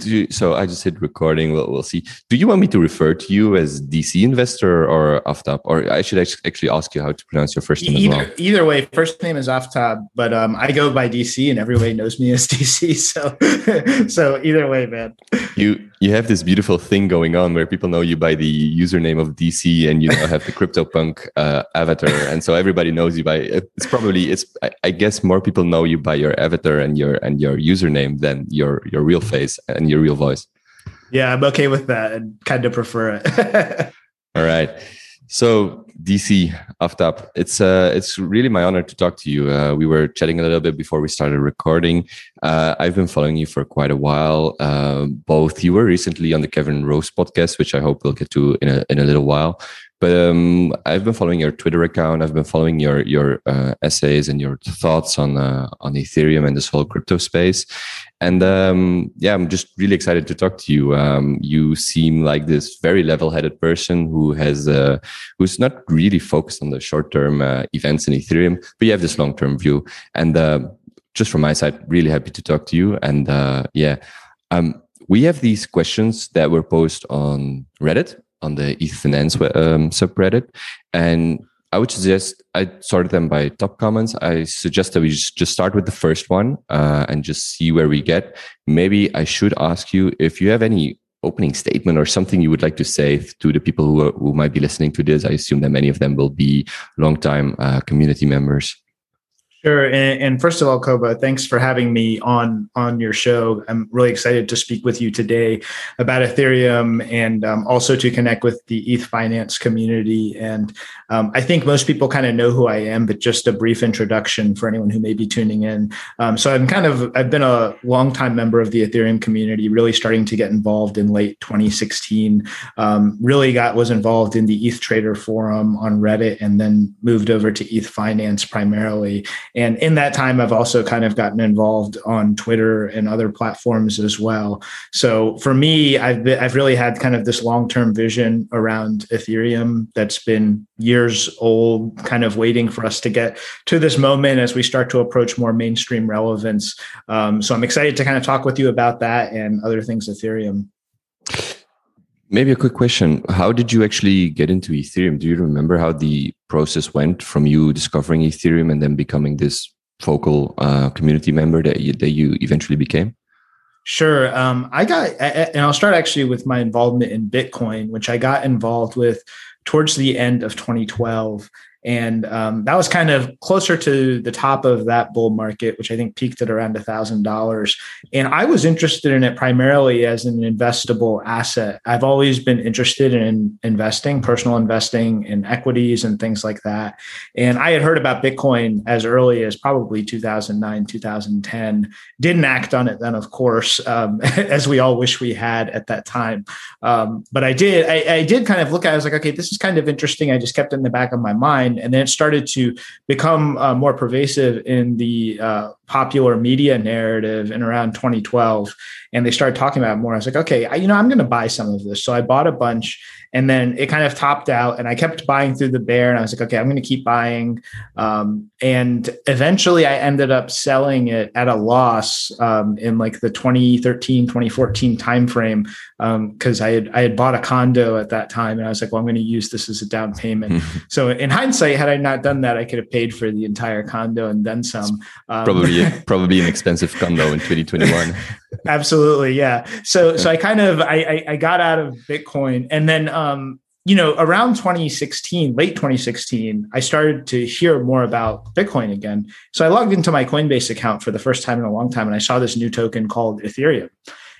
you, so I just hit recording. We'll, we'll see. Do you want me to refer to you as DC investor or Aftab? Or I should actually ask you how to pronounce your first name either, as well. Either way, first name is Aftab, but um, I go by DC, and everybody knows me as DC. So, so either way, man. You you have this beautiful thing going on where people know you by the username of DC, and you now have the CryptoPunk uh, avatar, and so everybody knows you by. It's probably it's. I, I guess more people know you by your avatar and your and your username than your your real face and your real voice. Yeah, I'm okay with that and kind of prefer it. All right. So DC Aftab, it's uh, it's really my honor to talk to you. Uh, we were chatting a little bit before we started recording. Uh, I've been following you for quite a while. Uh, both you were recently on the Kevin Rose podcast, which I hope we'll get to in a in a little while. But um, I've been following your Twitter account. I've been following your your uh, essays and your thoughts on uh, on Ethereum and this whole crypto space. And um, yeah, I'm just really excited to talk to you. Um, you seem like this very level-headed person who has uh, who's not really focused on the short-term uh, events in Ethereum, but you have this long-term view. And uh, just from my side, really happy to talk to you. And uh, yeah, um, we have these questions that were posted on Reddit on the ETH Finance um, subreddit. And I would suggest I sorted them by top comments. I suggest that we just, start with the first one uh, and just see where we get. Maybe I should ask you if you have any opening statement or something you would like to say to the people who, are, who might be listening to this. I assume that many of them will be longtime uh, community members. Sure. And, and, first of all, Koba, thanks for having me on on your show. I'm really excited to speak with you today about Ethereum and um, also to connect with the ETH finance community. And um, I think most people kind of know who I am, but just a brief introduction for anyone who may be tuning in. Um, so I'm kind of I've been a longtime member of the Ethereum community, really starting to get involved in late 2016. Um, really got was involved in the ETH Trader forum on Reddit, and then moved over to ETH Finance primarily and in that time, I've also kind of gotten involved on Twitter and other platforms as well. So for me, I've been, I've really had kind of this long term vision around Ethereum that's been years old, kind of waiting for us to get to this moment as we start to approach more mainstream relevance. Um, so I'm excited to kind of talk with you about that and other things Ethereum. Maybe a quick question. How did you actually get into Ethereum? Do you remember how the process went from you discovering Ethereum and then becoming this focal uh, community member that you, that you eventually became? Sure. Um, I got, and I'll start actually with my involvement in Bitcoin, which I got involved with towards the end of 2012 and um, that was kind of closer to the top of that bull market which i think peaked at around $1000 and i was interested in it primarily as an investable asset. I've always been interested in investing personal investing in equities and things like that. And i had heard about bitcoin as early as probably 2009 2010 didn't act on it then of course um, as we all wish we had at that time. Um, but i did I, I did kind of look at it i was like okay this is kind of interesting. I just kept it in the back of my mind and then it started to become uh, more pervasive in the uh, popular media narrative in around 2012 and they started talking about it more. I was like okay I, you know i'm going to buy some of this. So i bought a bunch and then it kind of topped out and i kept buying through the bear and i was like okay i'm going to keep buying. Um, and eventually i ended up selling it at a loss um, in like the 2013 2014 timeframe because um, i had i had bought a condo at that time and i was like well i'm going to use this as a down payment. So in hindsight had i not done that i could have paid for the entire condo and then some. Um, probably probably an expensive condo in 2021 absolutely yeah. So so i kind of I, I got out of bitcoin and then um you know around 2016 late 2016 i started to hear more about bitcoin again. So i logged into my coinbase account for the first time in a long time and i saw this new token called ethereum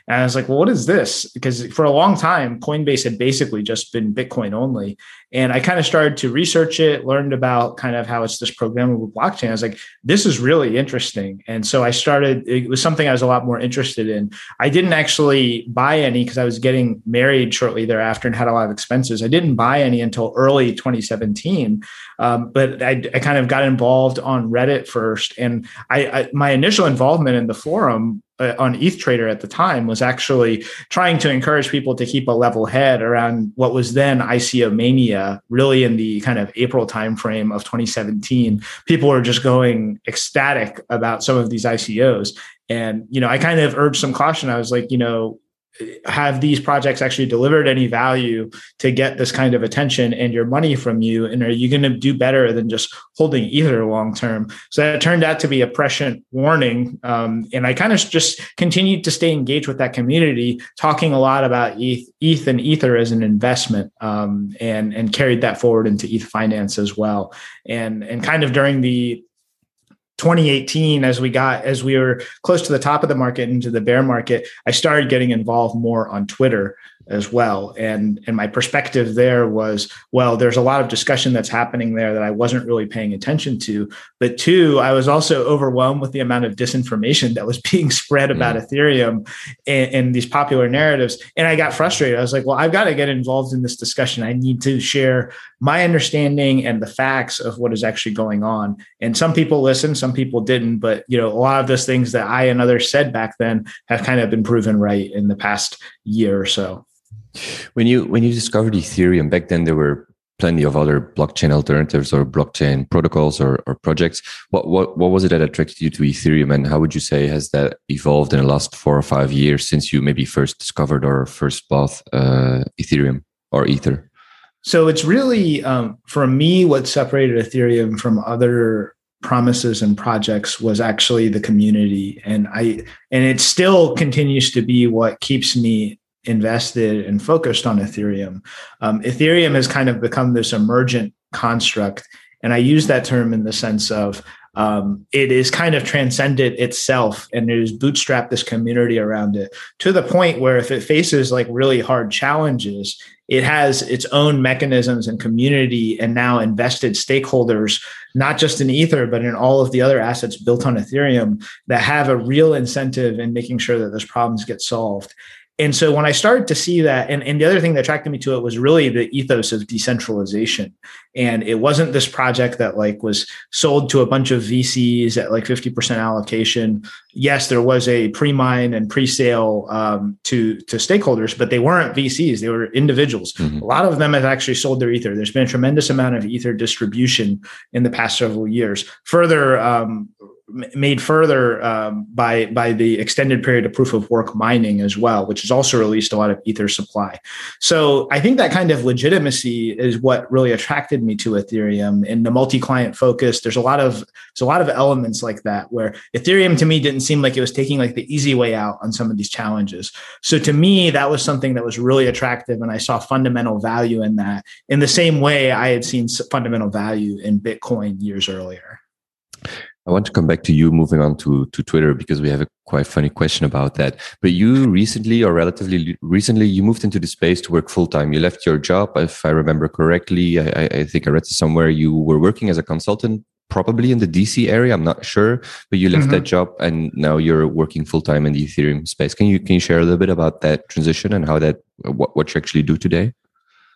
and I was like, well, what is this? Because for a long time, Coinbase had basically just been Bitcoin only. And I kind of started to research it, learned about kind of how it's this programmable blockchain. I was like, this is really interesting. And so I started, it was something I was a lot more interested in. I didn't actually buy any because I was getting married shortly thereafter and had a lot of expenses. I didn't buy any until early 2017. Um, but I, I, kind of got involved on Reddit first. And I, I my initial involvement in the forum uh, on ETH Trader at the time was actually trying to encourage people to keep a level head around what was then ICO mania, really in the kind of April timeframe of 2017. People were just going ecstatic about some of these ICOs. And, you know, I kind of urged some caution. I was like, you know, have these projects actually delivered any value to get this kind of attention and your money from you? And are you going to do better than just holding ether long term? So that turned out to be a prescient warning um, and i kind of just continued to stay engaged with that community talking a lot about eth, ETH and ether as an investment um, and and carried that forward into eth finance as well. And and kind of during the 2018 as we got as we were close to the top of the market into the bear market i started getting involved more on twitter as well. And and my perspective there was well there's a lot of discussion that's happening there that i wasn't really paying attention to. But two i was also overwhelmed with the amount of disinformation that was being spread about mm. ethereum and, and, these popular narratives. And i got frustrated. I was like well i've got to get involved in this discussion. I need to share my understanding and the facts of what is actually going on. And some people listened some people didn't. But you know a lot of those things that i and others said back then have kind of been proven right in the past year or so when you when you discovered Ethereum back then, there were plenty of other blockchain alternatives or blockchain protocols or, or projects. What what what was it that attracted you to Ethereum, and how would you say has that evolved in the last four or five years since you maybe first discovered or first bought uh, Ethereum or Ether? So it's really um, for me what separated Ethereum from other promises and projects was actually the community and i and it still continues to be what keeps me invested and focused on Ethereum. Um, Ethereum has kind of become this emergent construct. And I use that term in the sense of um, it is kind of transcended itself and it has bootstrapped this community around it to the point where if it faces like really hard challenges, it has its own mechanisms and community and now invested stakeholders, not just in Ether, but in all of the other assets built on Ethereum that have a real incentive in making sure that those problems get solved. And so when I started to see that, and, and the other thing that attracted me to it was really the ethos of decentralization. And it wasn't this project that like was sold to a bunch of VCs at like 50% allocation. Yes, there was a pre-mine and pre-sale um, to, to stakeholders, but they weren't VCs, they were individuals. Mm-hmm. A lot of them have actually sold their ether. There's been a tremendous amount of ether distribution in the past several years. Further, um, made further um, by by the extended period of proof of work mining as well, which has also released a lot of ether supply. So I think that kind of legitimacy is what really attracted me to Ethereum and the multi-client focus. There's a lot of there's a lot of elements like that where Ethereum to me didn't seem like it was taking like the easy way out on some of these challenges. So to me, that was something that was really attractive, and I saw fundamental value in that. In the same way, I had seen fundamental value in Bitcoin years earlier. I want to come back to you moving on to, to Twitter because we have a quite funny question about that. But you recently or relatively recently, you moved into the space to work full time. You left your job, if I remember correctly. I, I think I read somewhere you were working as a consultant, probably in the DC area. I'm not sure, but you left mm-hmm. that job and now you're working full time in the Ethereum space. Can you can you share a little bit about that transition and how that what, what you actually do today?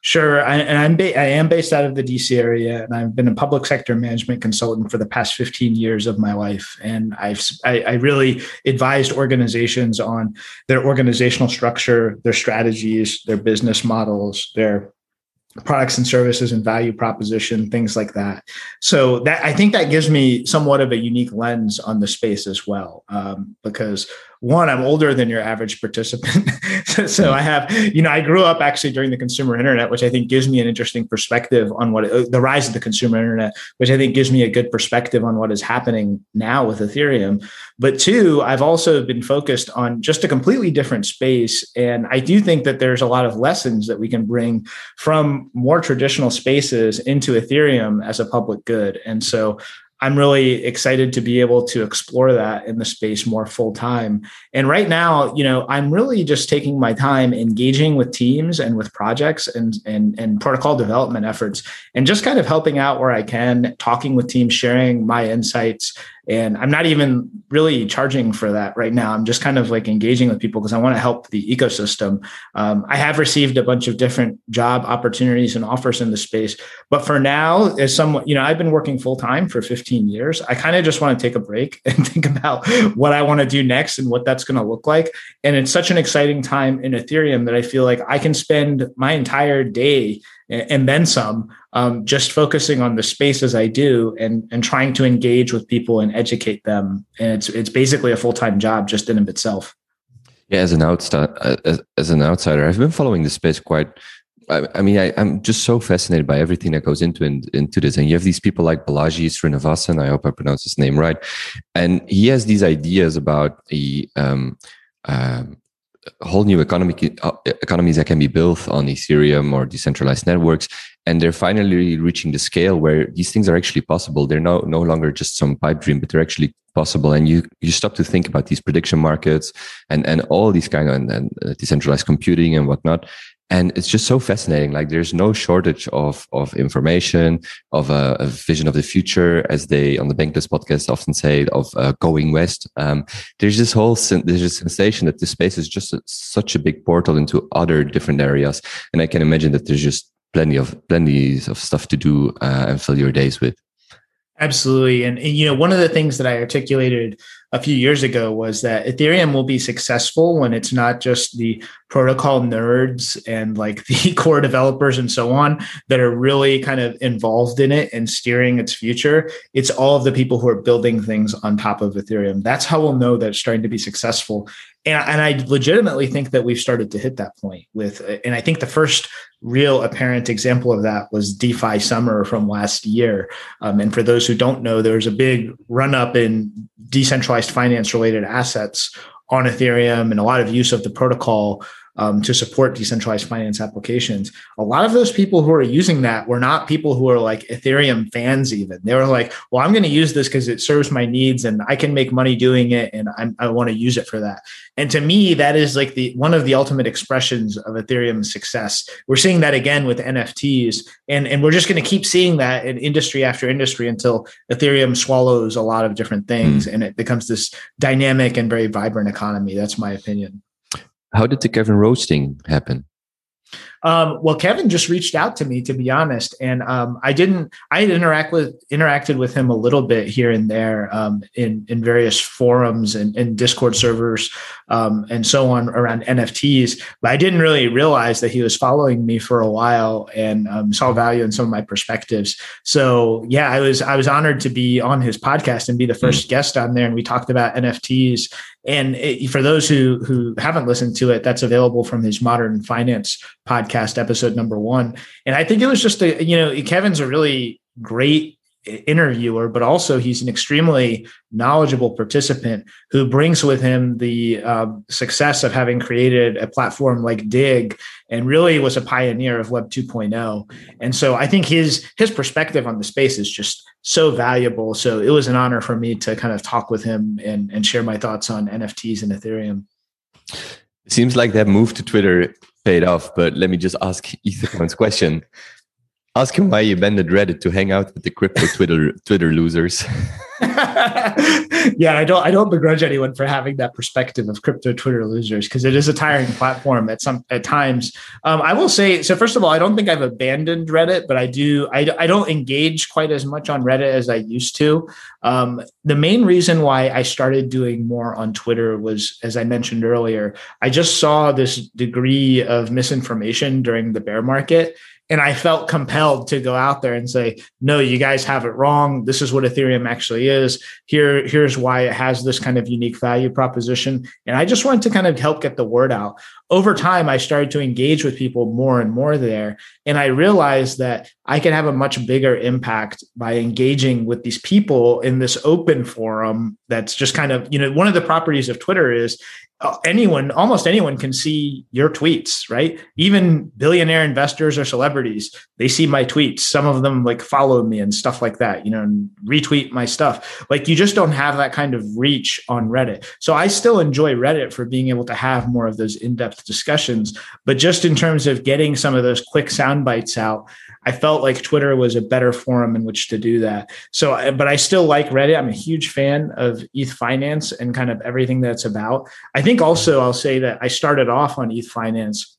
Sure, I, and I'm ba- I am based out of the DC area, and I've been a public sector management consultant for the past 15 years of my life. And I've I, I really advised organizations on their organizational structure, their strategies, their business models, their products and services and value proposition things like that so that i think that gives me somewhat of a unique lens on the space as well um, because one i'm older than your average participant. So i have you know i grew up actually during the consumer internet which i think gives me an interesting perspective on what uh, the rise of the consumer internet which i think gives me a good perspective on what is happening now with ethereum. But two i've also been focused on just a completely different space and i do think that there's a lot of lessons that we can bring from more traditional spaces into ethereum as a public good. And so I'm really excited to be able to explore that in the space more full time. And right now, you know, I'm really just taking my time engaging with teams and with projects and and and protocol development efforts and just kind of helping out where I can, talking with teams, sharing my insights, and I'm not even really charging for that right now. I'm just kind of like engaging with people because I want to help the ecosystem. Um, I have received a bunch of different job opportunities and offers in the space, but for now, as some, you know, I've been working full time for 15 years. I kind of just want to take a break and think about what I want to do next and what that's going to look like. And it's such an exciting time in Ethereum that I feel like I can spend my entire day and, then some, um, just focusing on the space as I do and and trying to engage with people and educate them. And it's it's basically a full time job just in of itself. Yeah, as an outsider, as, as an outsider, I've been following the space quite I, I mean, I, am just so fascinated by everything that goes into in, into this. And you have these people like Balaji Srinivasan, I hope I pronounced his name right, and he has these ideas about a um, uh, whole new economic uh, economies that can be built on Ethereum or decentralized networks, and they're finally reaching the scale where these things are actually possible. They're no no longer just some pipe dream, but they're actually possible. And you you stop to think about these prediction markets and and all these kind of and, and uh, decentralized computing and whatnot and it's just so fascinating. Like there's no shortage of of information of a, a vision of the future as they on the bankless podcast often say of uh, going west. Um, there's this whole there's a sensation that this space is just a, such a big portal into other different areas. And i can imagine that there's just plenty of plenty of stuff to do uh, and fill your days with. Absolutely. And, and, you know, one of the things that I articulated a few years ago was that Ethereum will be successful when it's not just the protocol nerds and like the core developers and so on that are really kind of involved in it and steering its future. It's all of the people who are building things on top of Ethereum. That's how we'll know that it's starting to be successful. And, and I legitimately think that we've started to hit that point with, and I think the first real apparent example of that was DeFi summer from last year. Um, and for those who don't know, there was a big run up in decentralized finance related assets on Ethereum and a lot of use of the protocol um, to support decentralized finance applications. A lot of those people who are using that were not people who are like Ethereum fans, even. They were like, well, I'm going to use this because it serves my needs and I can make money doing it and I'm, i want to use it for that. And to me, that is like the one of the ultimate expressions of Ethereum's success. We're seeing that again with NFTs, and, and we're just going to keep seeing that in industry after industry until Ethereum swallows a lot of different things mm. and it becomes this dynamic and very vibrant economy. That's my opinion. How did the Kevin Rose thing happen? Um, well, Kevin just reached out to me, to be honest, and um, I didn't. I interact with interacted with him a little bit here and there um, in in various forums and, and Discord servers um, and so on around NFTs. But I didn't really realize that he was following me for a while and um, saw value in some of my perspectives. So yeah, I was I was honored to be on his podcast and be the 1st mm-hmm. guest on there, and we talked about NFTs and it, for those who who haven't listened to it, that's available from his Modern Finance podcast, episode number one. And I think it was just a you know Kevin's a really great interviewer, but also he's an extremely knowledgeable participant who brings with him the uh, success of having created a platform like Digg and really was a pioneer of Web 2.0. And so I think his his perspective on the space is just so valuable. So it was an honor for me to kind of talk with him and, and share my thoughts on NFTs and Ethereum. It seems like that move to Twitter paid off, but let me just ask Ethercoin's question. Ask him why you abandoned Reddit to hang out with the crypto Twitter Twitter losers. yeah, I don't I don't begrudge anyone for having that perspective of crypto Twitter losers because it is a tiring platform at some at times. Um, I will say so. First of all, I don't think I've abandoned Reddit, but I do I, I don't engage quite as much on Reddit as I used to. Um, the main reason why I started doing more on Twitter was, as I mentioned earlier, I just saw this degree of misinformation during the bear market and I felt compelled to go out there and say, no, you guys have it wrong. This is what Ethereum actually is. Here, here's why it has this kind of unique value proposition. And I just wanted to kind of help get the word out. Over time, I started to engage with people more and more there. And I realized that I can have a much bigger impact by engaging with these people in this open forum that's just kind of, you know, one of the properties of Twitter is Uh, anyone, almost anyone can see your tweets, right? Even billionaire investors or celebrities, they see my tweets. Some of them like follow me and stuff like that, you know, and retweet my stuff. Like you just don't have that kind of reach on Reddit. So I still enjoy Reddit for being able to have more of those in depth discussions. But just in terms of getting some of those quick sound bites out, I felt like Twitter was a better forum in which to do that. So, but I still like Reddit. I'm a huge fan of ETH Finance and kind of everything that's about. I think also I'll say that I started off on ETH Finance.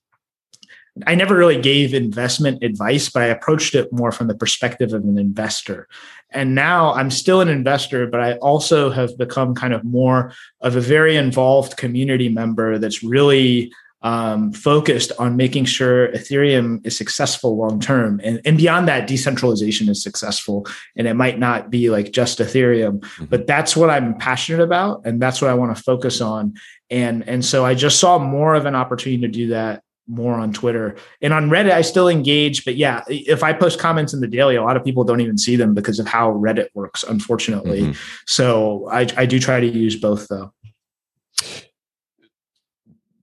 I never really gave investment advice, but I approached it more from the perspective of an investor. And now I'm still an investor, but I also have become kind of more of a very involved community member that's really um, focused on making sure Ethereum is successful long term. And, and beyond that, decentralization is successful. And it might not be like just Ethereum, mm-hmm. but that's what I'm passionate about. And that's what I want to focus on. And, and so I just saw more of an opportunity to do that more on Twitter and on Reddit. I still engage, but yeah, if I post comments in the daily, a lot of people don't even see them because of how Reddit works, unfortunately. Mm-hmm. So I, I do try to use both though.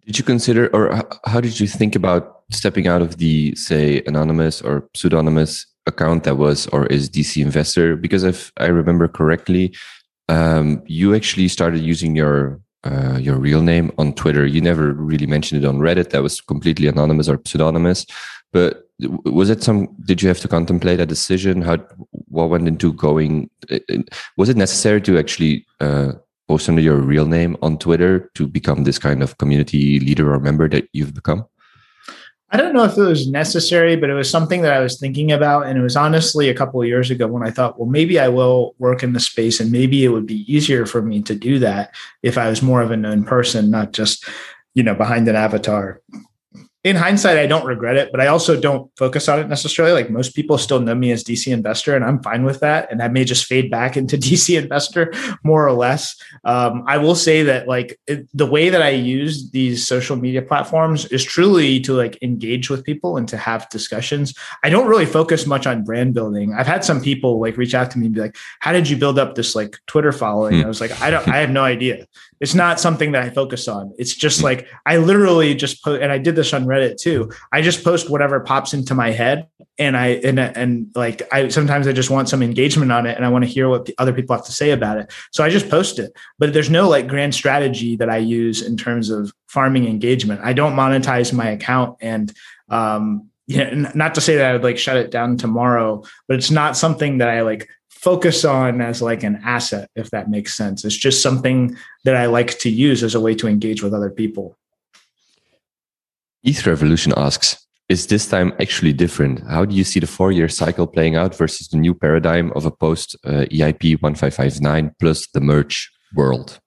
Did you consider, or how did you think about stepping out of the, say, anonymous or pseudonymous account that was or is DC Investor? Because if I remember correctly, um, you actually started using your uh, your real name on Twitter. You never really mentioned it on Reddit. That was completely anonymous or pseudonymous. But was it some? Did you have to contemplate a decision? How what went into going? Was it necessary to actually uh, post under your real name on Twitter to become this kind of community leader or member that you've become? I don't know if it was necessary, but it was something that I was thinking about. And it was honestly a couple of years ago when I thought, well, maybe I will work in the space and maybe it would be easier for me to do that if I was more of a known person, not just, you know, behind an avatar in hindsight, I don't regret it, but I also don't focus on it necessarily. Like most people still know me as DC investor, and I'm fine with that. And I may just fade back into DC investor more or less. Um, I will say that like it, the way that I use these social media platforms is truly to like engage with people and to have discussions. I don't really focus much on brand building. I've had some people like reach out to me and be like, "How did you build up this like Twitter following?" Hmm. I was like, "I don't. I have no idea. It's not something that I focus on. It's just like I literally just put, and I did this on Reddit too. I just post whatever pops into my head, and I and and like I sometimes I just want some engagement on it, and I want to hear what other people have to say about it. So I just post it. But there's no like grand strategy that I use in terms of farming engagement. I don't monetize my account, and um, yeah, not to say that I would like shut it down tomorrow, but it's not something that I like focus on as like an asset, if that makes sense. It's just something that I like to use as a way to engage with other people. ETH Revolution asks, is this time actually different? How do you see the four year cycle playing out versus the new paradigm of a post uh, EIP 1559 plus the merge world?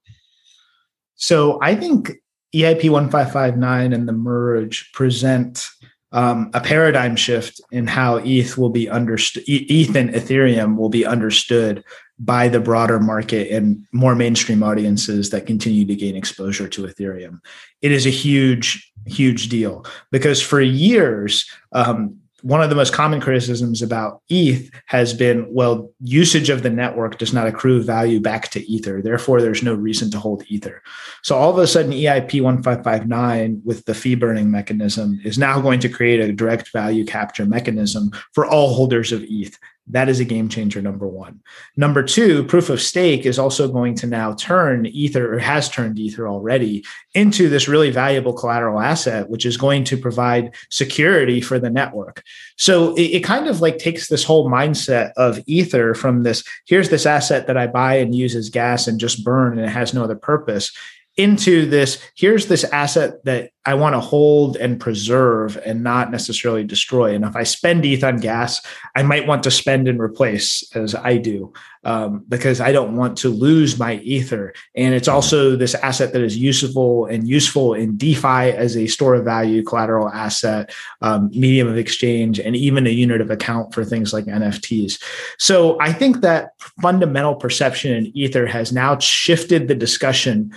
So I think EIP 1559 and the merge present um, a paradigm shift in how ETH will be understood, ETH and Ethereum will be understood by the broader market and more mainstream audiences that continue to gain exposure to Ethereum. It is a huge, huge deal because for years, um, one of the most common criticisms about ETH has been well, usage of the network does not accrue value back to Ether. Therefore, there's no reason to hold Ether. So, all of a sudden, EIP 1559 with the fee burning mechanism is now going to create a direct value capture mechanism for all holders of ETH. That is a game changer, number one. Number two, proof of stake is also going to now turn Ether, or has turned Ether already, into this really valuable collateral asset, which is going to provide security for the network. So it, it kind of like takes this whole mindset of Ether from this here's this asset that I buy and use as gas and just burn and it has no other purpose into this here's this asset that I want to hold and preserve and not necessarily destroy. And if I spend ETH on gas, I might want to spend and replace as I do um, because I don't want to lose my Ether. And it's also this asset that is useful and useful in DeFi as a store of value, collateral asset, um, medium of exchange, and even a unit of account for things like NFTs. So I think that fundamental perception in Ether has now shifted the discussion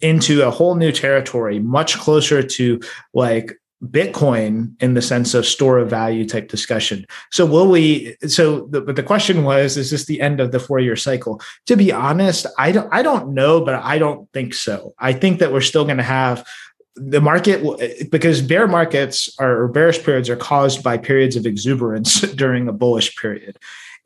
into a whole new territory, much closer to like Bitcoin in the sense of store of value type discussion. So will we? So, the, but the question was, is this the end of the four year cycle? To be honest, I don't. I don't know, but I don't think so. I think that we're still going to have the market because bear markets are, or bearish periods are caused by periods of exuberance during a bullish period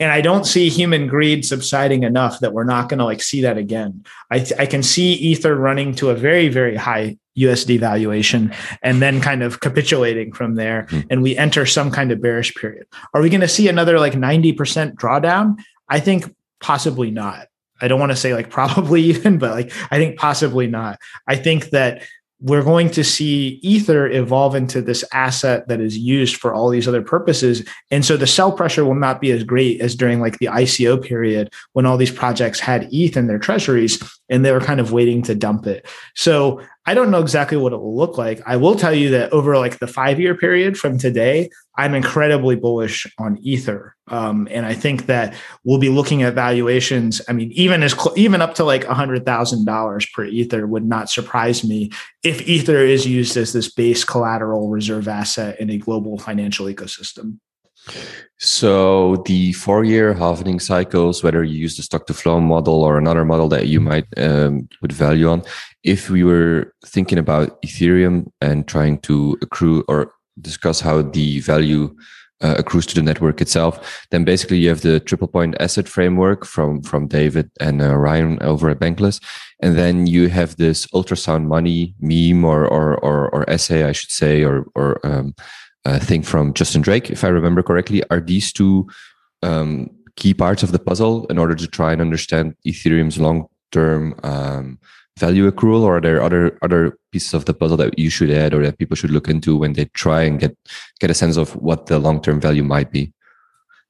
and I don't see human greed subsiding enough that we're not going to like see that again. I, I can see Ether running to a very, very high USD valuation and then kind of capitulating from there. Mm. And we enter some kind of bearish period. Are we going to see another like 90% drawdown? I think possibly not. I don't want to say like probably even, but like I think possibly not. I think that we're going to see ether evolve into this asset that is used for all these other purposes. And so the sell pressure will not be as great as during like the ico period when all these projects had eth in their treasuries and they were kind of waiting to dump it so I don't know exactly what it will look like. I will tell you that over like the five year period from today, I'm incredibly bullish on Ether, um, and I think that we'll be looking at valuations. I mean, even as cl- even up to like hundred thousand dollars per Ether would not surprise me if Ether is used as this base collateral reserve asset in a global financial ecosystem. So the four-year halving cycles, whether you use the stock to flow model or another model that you might um, put value on, if we were thinking about Ethereum and trying to accrue or discuss how the value uh, accrues to the network itself, then basically you have the triple point asset framework from from David and uh, Ryan over at Bankless, and then you have this ultrasound money meme or or or, or essay, I should say, or or um, thing from Justin Drake, if I remember correctly. Are these two um, key parts of the puzzle in order to try and understand Ethereum's long term um, value accrual, or are there other other pieces of the puzzle that you should add or that people should look into when they try and get get a sense of what the long term value might be?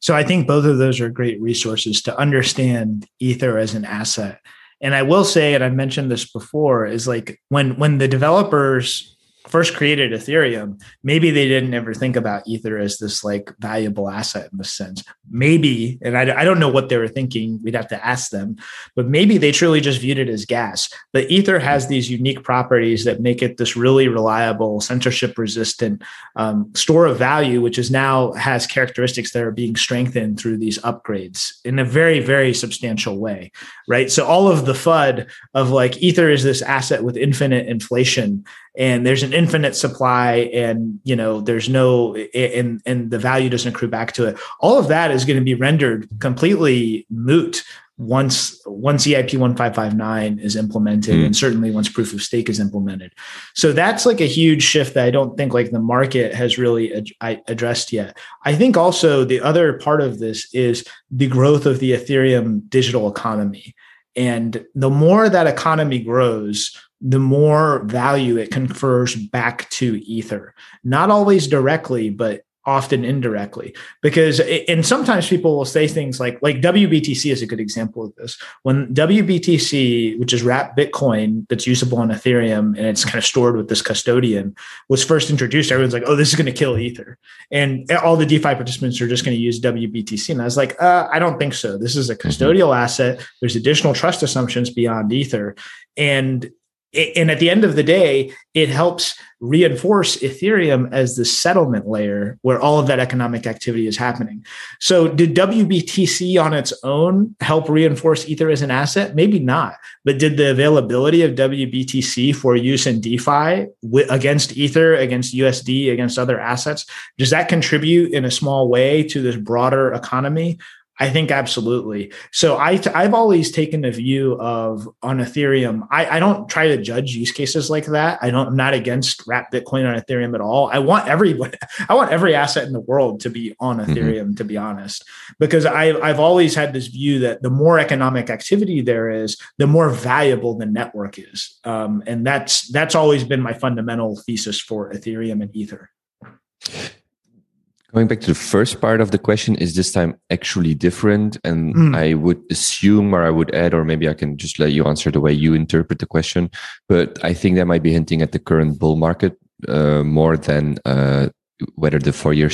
So I think both of those are great resources to understand Ether as an asset. And I will say, and I've mentioned this before, is like when when the developers first created Ethereum, maybe they didn't ever think about Ether as this like valuable asset in this sense. Maybe, and I, I don't know what they were thinking. We'd have to ask them, but maybe they truly just viewed it as gas. But Ether has these unique properties that make it this really reliable, censorship resistant um, store of value, which is now has characteristics that are being strengthened through these upgrades in a very, very substantial way. Right. So all of the FUD of like Ether is this asset with infinite inflation and there's an infinite supply and you know there's no and and the value doesn't accrue back to it all of that is going to be rendered completely moot once once EIP 1559 is implemented mm. and certainly once proof of stake is implemented. So that's like a huge shift that I don't think like the market has really ad- addressed yet. I think also the other part of this is the growth of the Ethereum digital economy. And the more that economy grows, the more value it confers back to Ether. Not always directly, but often indirectly. Because and sometimes people will say things like like WBTC is a good example of this. When WBTC which is wrapped bitcoin that's usable on ethereum and it's kind of stored with this custodian was first introduced everyone's like oh this is going to kill ether. And all the defi participants are just going to use WBTC and I was like uh, I don't think so. This is a mm-hmm. custodial mm-hmm. asset. There's additional trust assumptions beyond ether. And and at the end of the day, it helps reinforce Ethereum as the settlement layer where all of that economic activity is happening. So, did WBTC on its own help reinforce Ether as an asset? Maybe not. But did the availability of WBTC for use in DeFi against Ether, against USD, against other assets, does that contribute in a small way to this broader economy? I think absolutely. So I I've always taken a view of on Ethereum. I, I don't try to judge use cases like that. I don't. I'm not against wrap Bitcoin on Ethereum at all. I want everybody. I want every asset in the world to be on mm-hmm. Ethereum. Mm-hmm. To be honest, because I I've always had this view that the more economic activity there is, the more valuable the network is, um, and that's that's always been my fundamental thesis for Ethereum and Ether. Going back to the first part of the question, is this time actually different? And mm. I would assume, or I would add, or maybe I can just let you answer the way you interpret the question. But I think that might be hinting at the current bull market uh, more than uh, whether the four year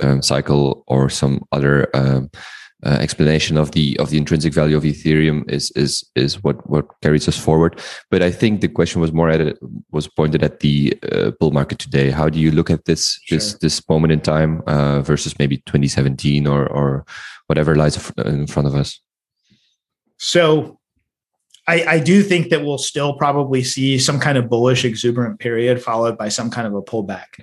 um, cycle or some other um, uh, explanation of the of the intrinsic value of Ethereum is is is what what carries us forward. But I think the question was more at it was pointed at the uh, bull market today. How do you look at this sure. this this moment in time uh, versus maybe 2017 or or whatever lies in front of us? So. I, I do think that we'll still probably see some kind of bullish exuberant period followed by some kind of a pullback.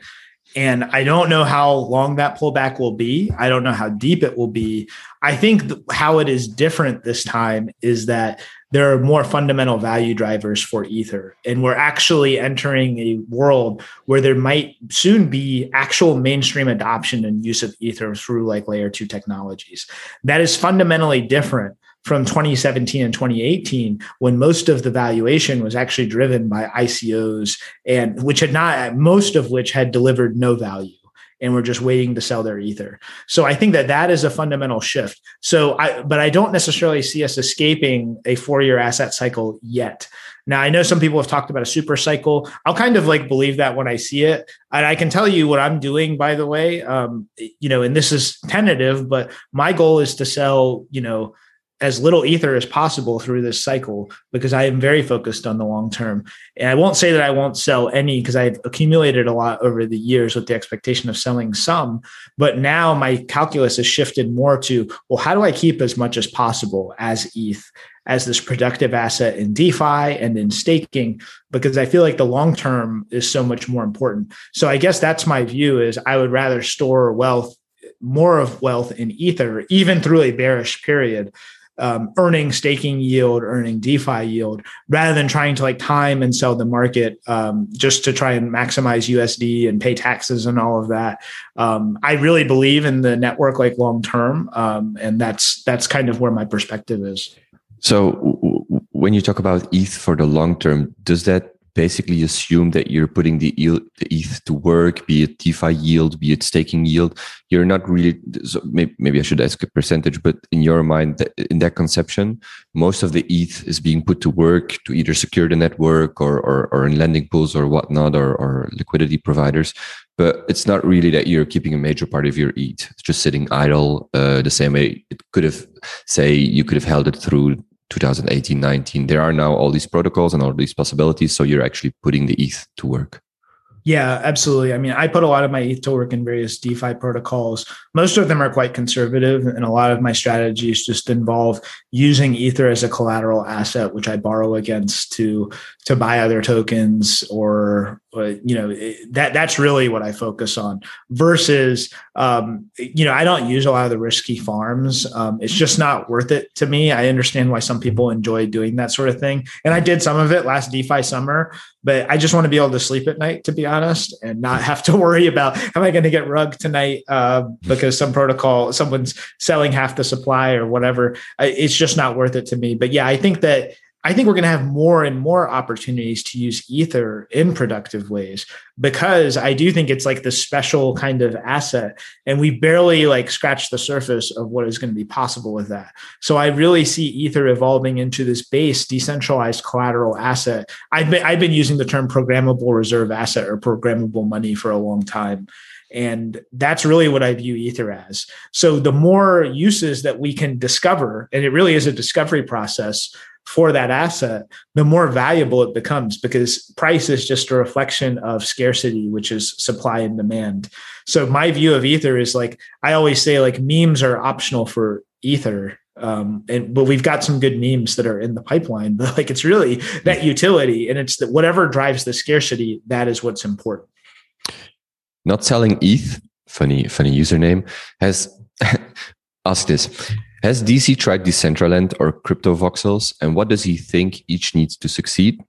And I don't know how long that pullback will be. I don't know how deep it will be. I think th- how it is different this time is that there are more fundamental value drivers for Ether. And we're actually entering a world where there might soon be actual mainstream adoption and use of Ether through like layer two technologies. That is fundamentally different from 2017 and 2018 when most of the valuation was actually driven by ICOs and which had not most of which had delivered no value and we're just waiting to sell their ether. So I think that that is a fundamental shift. So I, but I don't necessarily see us escaping a four year asset cycle yet. Now, I know some people have talked about a super cycle. I'll kind of like believe that when I see it. And I can tell you what I'm doing, by the way. Um, you know, and this is tentative, but my goal is to sell, you know, as little ether as possible through this cycle because I am very focused on the long term. And I won't say that I won't sell any because I've accumulated a lot over the years with the expectation of selling some. But now my calculus has shifted more to, well, how do I keep as much as possible as ETH, as this productive asset in DeFi and in staking? Because I feel like the long term is so much more important. So I guess that's my view is I would rather store wealth more of wealth in ether even through a bearish period um, earning staking yield, earning DeFi yield, rather than trying to like time and sell the market um, just to try and maximize USD and pay taxes and all of that. Um, I really believe in the network like long term, um, and that's that's kind of where my perspective is. So, when you talk about ETH for the long term, does that basically assume that you're putting the, yield, the ETH to work, be it DeFi yield, be it staking yield. You're not really, so maybe, maybe I should ask a percentage, but in your mind, in that conception, most of the ETH is being put to work to either secure the network or, or, or in lending pools or whatnot, or, or liquidity providers. But it's not really that you're keeping a major part of your ETH. It's just sitting idle uh, the same way it could have, say, you could have held it through 2018 19 there are now all these protocols and all these possibilities so you're actually putting the eth to work yeah, absolutely. I mean, I put a lot of my ETH to work in various DeFi protocols. Most of them are quite conservative, and a lot of my strategies just involve using Ether as a collateral asset, which I borrow against to to buy other tokens, or, you know that that's really what I focus on. Versus, um, you know, I don't use a lot of the risky farms. Um, it's just not worth it to me. I understand why some people enjoy doing that sort of thing, and I did some of it last DeFi summer but I just want to be able to sleep at night, to be honest, and not have to worry about am I going to get rug tonight uh, because some protocol, someone's selling half the supply or whatever. It's just not worth it to me. But yeah, I think that I think we're going to have more and more opportunities to use Ether in productive ways because I do think it's like the special kind of asset. And we barely like scratch the surface of what is going to be possible with that. So I really see Ether evolving into this base decentralized collateral asset. I've been, I've been using the term programmable reserve asset or programmable money for a long time. And that's really what I view Ether as. So the more uses that we can discover, and it really is a discovery process for that asset, the more valuable it becomes because price is just a reflection of scarcity, which is supply and demand. So my view of Ether is like I always say, like memes are optional for Ether. Um, and but we've got some good memes that are in the pipeline, but like it's really that utility and it's that whatever drives the scarcity, that is what's important. Not selling ETH, funny, funny username, has asked this. Has DC tried Decentraland or Crypto Voxels? And what does he think each needs to succeed?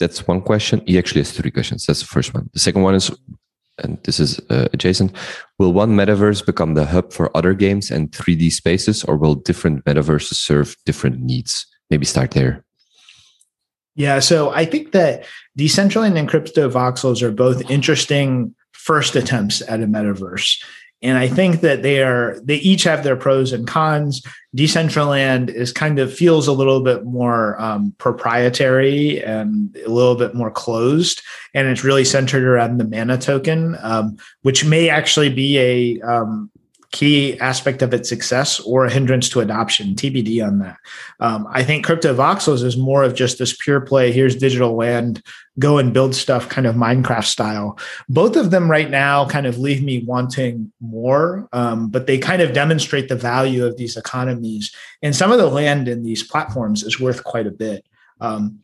That's one question. He actually has three questions. That's the first one. The second one is, and this is uh, adjacent, will one metaverse become the hub for other games and 3D spaces, or will different metaverses serve different needs? Maybe start there. Yeah, so I think that Decentraland and Crypto Voxels are both interesting first attempts at a metaverse. And I think that they are they each have their pros and cons. Decentraland is kind of feels a little bit more um, proprietary and a little bit more closed, and it's really centered around the mana token, um, which may actually be a um, key aspect of its success or a hindrance to adoption. TBD on that. Um, I think Crypto Voxels is more of just this pure play. Here's digital land, go and build stuff, kind of Minecraft style. Both of them right now kind of leave me wanting more, um, but they kind of demonstrate the value of these economies. And some of the land in these platforms is worth quite a bit. Um,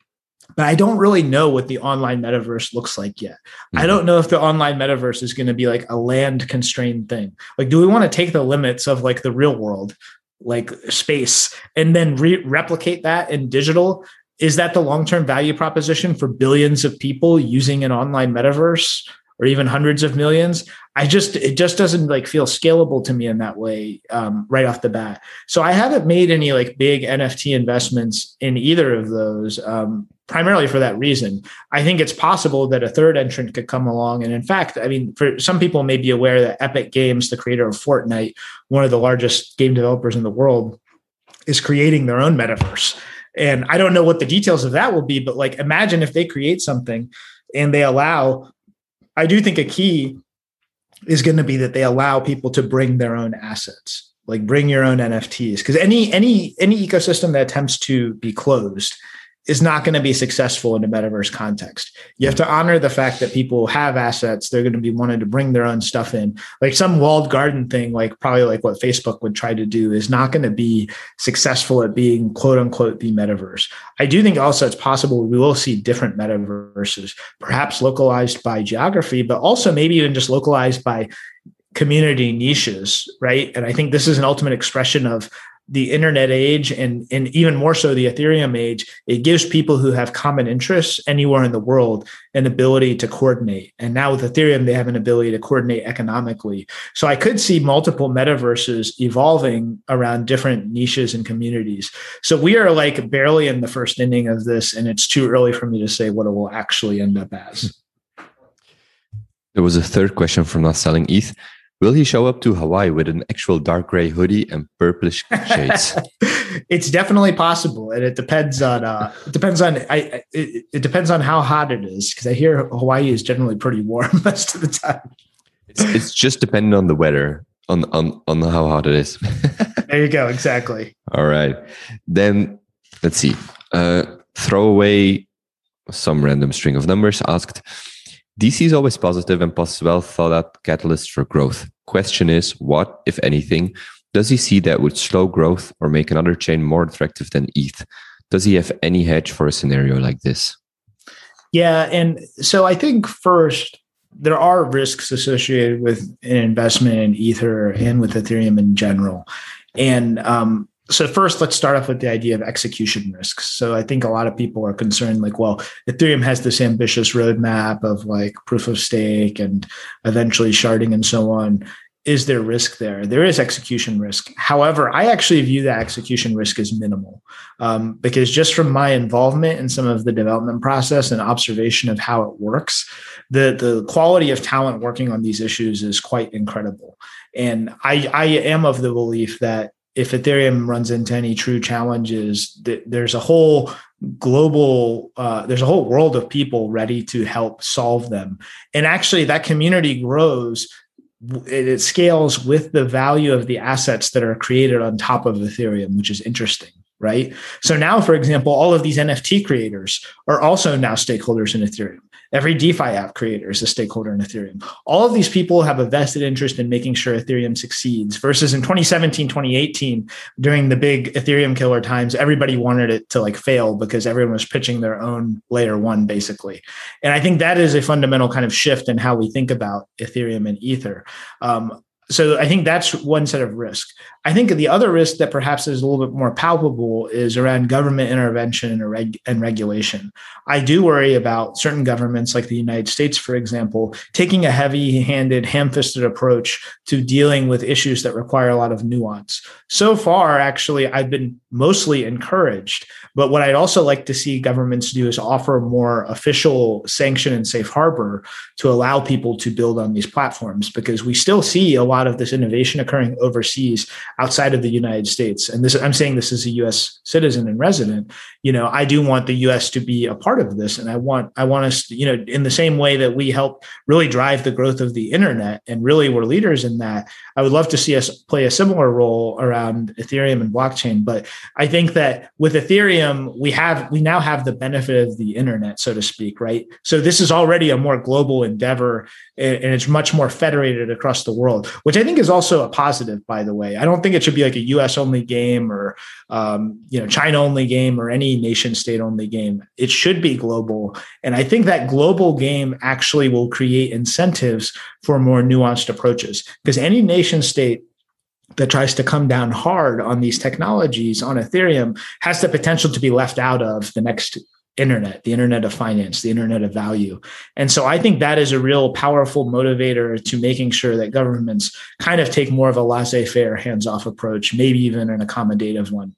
but I don't really know what the online metaverse looks like yet. Mm-hmm. I don't know if the online metaverse is going to be like a land constrained thing. Like, do we want to take the limits of like the real world, like space, and then re- replicate that in digital? Is that the long term value proposition for billions of people using an online metaverse? or even hundreds of millions i just it just doesn't like feel scalable to me in that way um, right off the bat so i haven't made any like big nft investments in either of those um, primarily for that reason. I think it's possible that a third entrant could come along. And in fact, I mean, for some people may be aware that Epic Games, the creator of Fortnite, one of the largest game developers in the world, is creating their own metaverse. And I don't know what the details of that will be, but like imagine if they create something and they allow, I do think a key is going to be that they allow people to bring their own assets like bring your own nfts because any any any ecosystem that attempts to be closed is not going to be successful in a metaverse context. You have to honor the fact that people have assets. They're going to be wanting to bring their own stuff in. Like some walled garden thing, like probably like what Facebook would try to do, is not going to be successful at being quote unquote the metaverse. I do think also it's possible we will see different metaverses, perhaps localized by geography, but also maybe even just localized by community niches, right? And I think this is an ultimate expression of the internet age and, and even more so the Ethereum age, it gives people who have common interests anywhere in the world an ability to coordinate. And now with Ethereum, they have an ability to coordinate economically. So I could see multiple metaverses evolving around different niches and communities. So we are like barely in the first inning of this, and it's too early for me to say what it will actually end up as. There was a third question from not selling ETH. Will he show up to Hawaii with an actual dark gray hoodie and purplish shades? it's definitely possible, and it depends on uh, it depends on I it, it depends on how hot it is because I hear Hawaii is generally pretty warm most of the time. It's, it's just dependent on the weather, on on on how hot it is. there you go. Exactly. All right, then let's see. Uh, throw away some random string of numbers. Asked. DC is always positive and posts well thought out catalyst for growth. Question is, what, if anything, does he see that would slow growth or make another chain more attractive than ETH? Does he have any hedge for a scenario like this? Yeah. And so I think first, there are risks associated with an investment in Ether and with Ethereum in general. And um, so first let's start off with the idea of execution risks. So i think a lot of people are concerned like well ethereum has this ambitious roadmap of like proof of stake and eventually sharding and so on. Is there risk there? There is execution risk. However i actually view that execution risk as minimal um, because just from my involvement in some of the development process and observation of how it works the the quality of talent working on these issues is quite incredible. And I, I am of the belief that if Ethereum runs into any true challenges, there's a whole global, uh, there's a whole world of people ready to help solve them. And actually, that community grows. It scales with the value of the assets that are created on top of Ethereum, which is interesting right? So now, for example, all of these NFT creators are also now stakeholders in Ethereum. Every DeFi app creator is a stakeholder in Ethereum. All of these people have a vested interest in making sure Ethereum succeeds versus in 2017, 2018, during the big Ethereum killer times, everybody wanted it to like fail because everyone was pitching their own layer one, basically. And I think that is a fundamental kind of shift in how we think about Ethereum and Ether. Um, so I think that's one set of risk. I think the other risk that perhaps is a little bit more palpable is around government intervention and, reg- and regulation. I do worry about certain governments, like the United States, for example, taking a heavy handed, ham fisted approach to dealing with issues that require a lot of nuance. So far, actually, I've been mostly encouraged. But what I'd also like to see governments do is offer more official sanction and safe harbor to allow people to build on these platforms because we still see a lot of this innovation occurring overseas outside of the United States, and this I'm saying this as a U.S. citizen and resident, you know, I do want the U.S. to be a part of this, and I want I want us, to, you know, in the same way that we help really drive the growth of the internet, and really we're leaders in that. I would love to see us play a similar role around Ethereum and blockchain, but I think that with Ethereum, we have we now have the benefit of the internet, so to speak, right? So this is already a more global endeavor, and it's much more federated across the world, which I think is also a positive. By the way, I don't think it should be like a U.S. only game or um, you know China only game or any nation state only game. It should be global, and I think that global game actually will create incentives for more nuanced approaches because any nation state that tries to come down hard on these technologies on Ethereum has the potential to be left out of the next internet, the internet of finance, the internet of value. And so I think that is a real powerful motivator to making sure that governments kind of take more of a laissez faire, hands off approach, maybe even an accommodative one.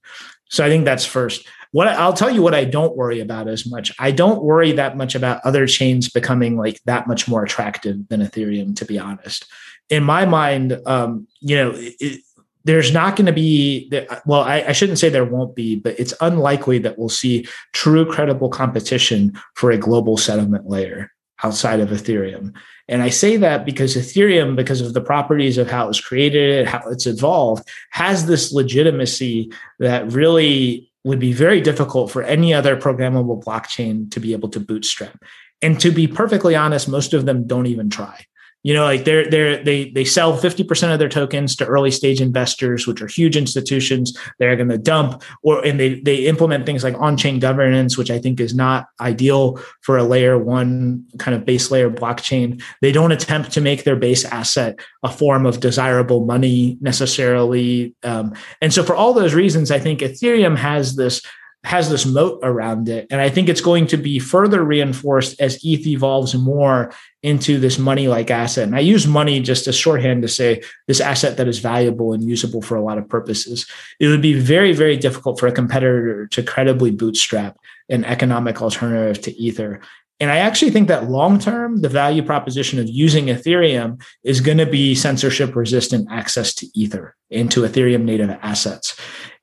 So I think that's first. What I'll tell you what I don't worry about as much. I don't worry that much about other chains becoming like that much more attractive than Ethereum, to be honest. In my mind, um, you know, it, there's not going to be well I, I, shouldn't say there won't be but it's unlikely that we'll see true credible competition for a global settlement layer outside of ethereum and i say that because ethereum because of the properties of how it was created how it's evolved has this legitimacy that really would be very difficult for any other programmable blockchain to be able to bootstrap. And to be perfectly honest most of them don't even try you know like they're they're they they sell 50% of their tokens to early stage investors which are huge institutions. They're going to dump or and they they implement things like on-chain governance which i think is not ideal for a layer one kind of base layer blockchain. They don't attempt to make their base asset a form of desirable money necessarily um, and so for all those reasons i think ethereum has this has this moat around it. And I think it's going to be further reinforced as ETH evolves more into this money like asset. And I use money just as shorthand to say this asset that is valuable and usable for a lot of purposes. It would be very, very difficult for a competitor to credibly bootstrap an economic alternative to Ether. And I actually think that long term, the value proposition of using Ethereum is going to be censorship resistant access to Ether into Ethereum native assets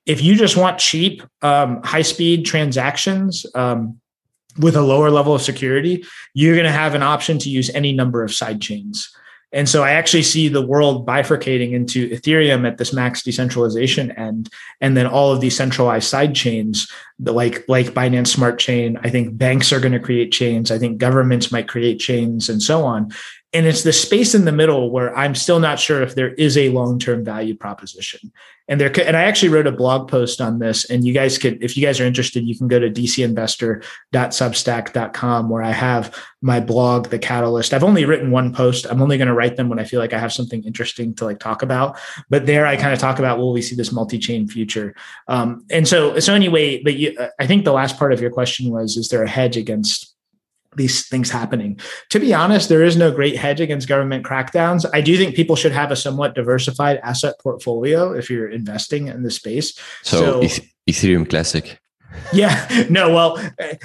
if you just want cheap, um, high speed transactions um, with a lower level of security, you're going to have an option to use any number of side chains. And so I actually see the world bifurcating into Ethereum at this max decentralization end, and then all of these centralized side chains, like like Binance Smart Chain. I think banks are going to create chains. I think governments might create chains, and so on and it's the space in the middle where I'm still not sure if there is a long-term value proposition. And there could, and I actually wrote a blog post on this and you guys could if you guys are interested you can go to dcinvestor.substack.com where I have my blog the catalyst. I've only written one post. I'm only going to write them when I feel like I have something interesting to like talk about. But there I kind of talk about will we see this multi-chain future. Um, and so so anyway, but you, I think the last part of your question was is there a hedge against these things happening. To be honest, there is no great hedge against government crackdowns. I do think people should have a somewhat diversified asset portfolio if you're investing in the space. So, so Ethereum Classic yeah no well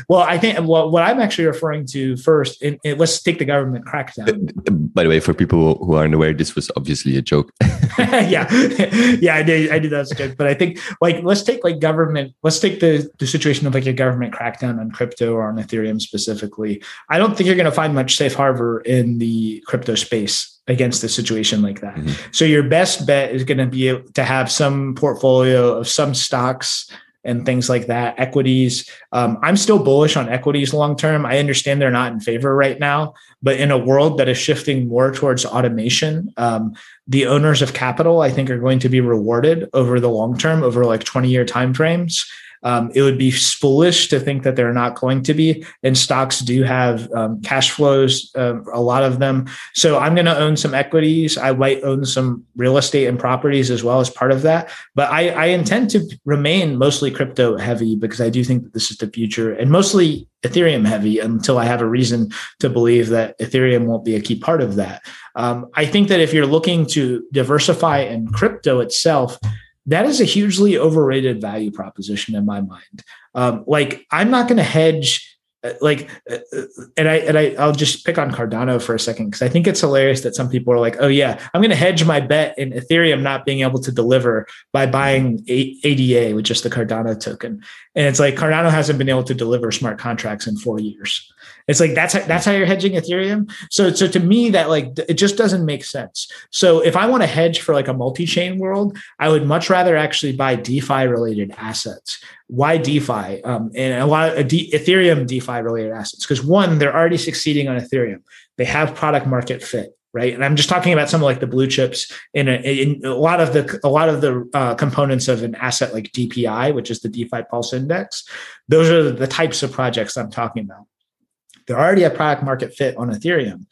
well i think well, what i'm actually referring to first let's take the government crackdown by the way for people who aren't aware this was obviously a joke yeah yeah i did i did that as a joke but i think like let's take like government let's take the the situation of like a government crackdown on crypto or on ethereum specifically i don't think you're going to find much safe harbor in the crypto space against a situation like that. Mm-hmm. So your best bet is going to be to have some portfolio of some stocks and things like that. Equities. Um, I'm still bullish on equities long term. I understand they're not in favor right now, but in a world that is shifting more towards automation, um, the owners of capital, I think, are going to be rewarded over the long term, over like 20 year timeframes. Um, it would be foolish to think that they're not going to be. And stocks do have um, cash flows, uh, a lot of them. So I'm going to own some equities. I might own some real estate and properties as well as part of that. But I, I intend to remain mostly crypto heavy because I do think that this is the future and mostly Ethereum heavy until I have a reason to believe that Ethereum won't be a key part of that. Um, I think that if you're looking to diversify in crypto itself, that is a hugely overrated value proposition in my mind. Um, like I'm not going to hedge uh, like uh, uh, and i and i i'll just pick on cardano for a second because i think it's hilarious that some people are like oh yeah i'm going to hedge my bet in ethereum not being able to deliver by buying ada which is the cardano token and it's like cardano hasn't been able to deliver smart contracts in four years it's like that's how, that's how you're hedging Ethereum. So so to me that like it just doesn't make sense. So if I want to hedge for like a multi-chain world, I would much rather actually buy DeFi related assets. Why DeFi? Um, and a lot of D- Ethereum DeFi related assets because one they're already succeeding on Ethereum. They have product market fit right? And I'm just talking about some of like the blue chips in a, in a lot of the a lot of the uh, components of an asset like DPI, which is the DeFi Pulse Index. Those are the types of projects I'm talking about. They're already a product market fit on Ethereum.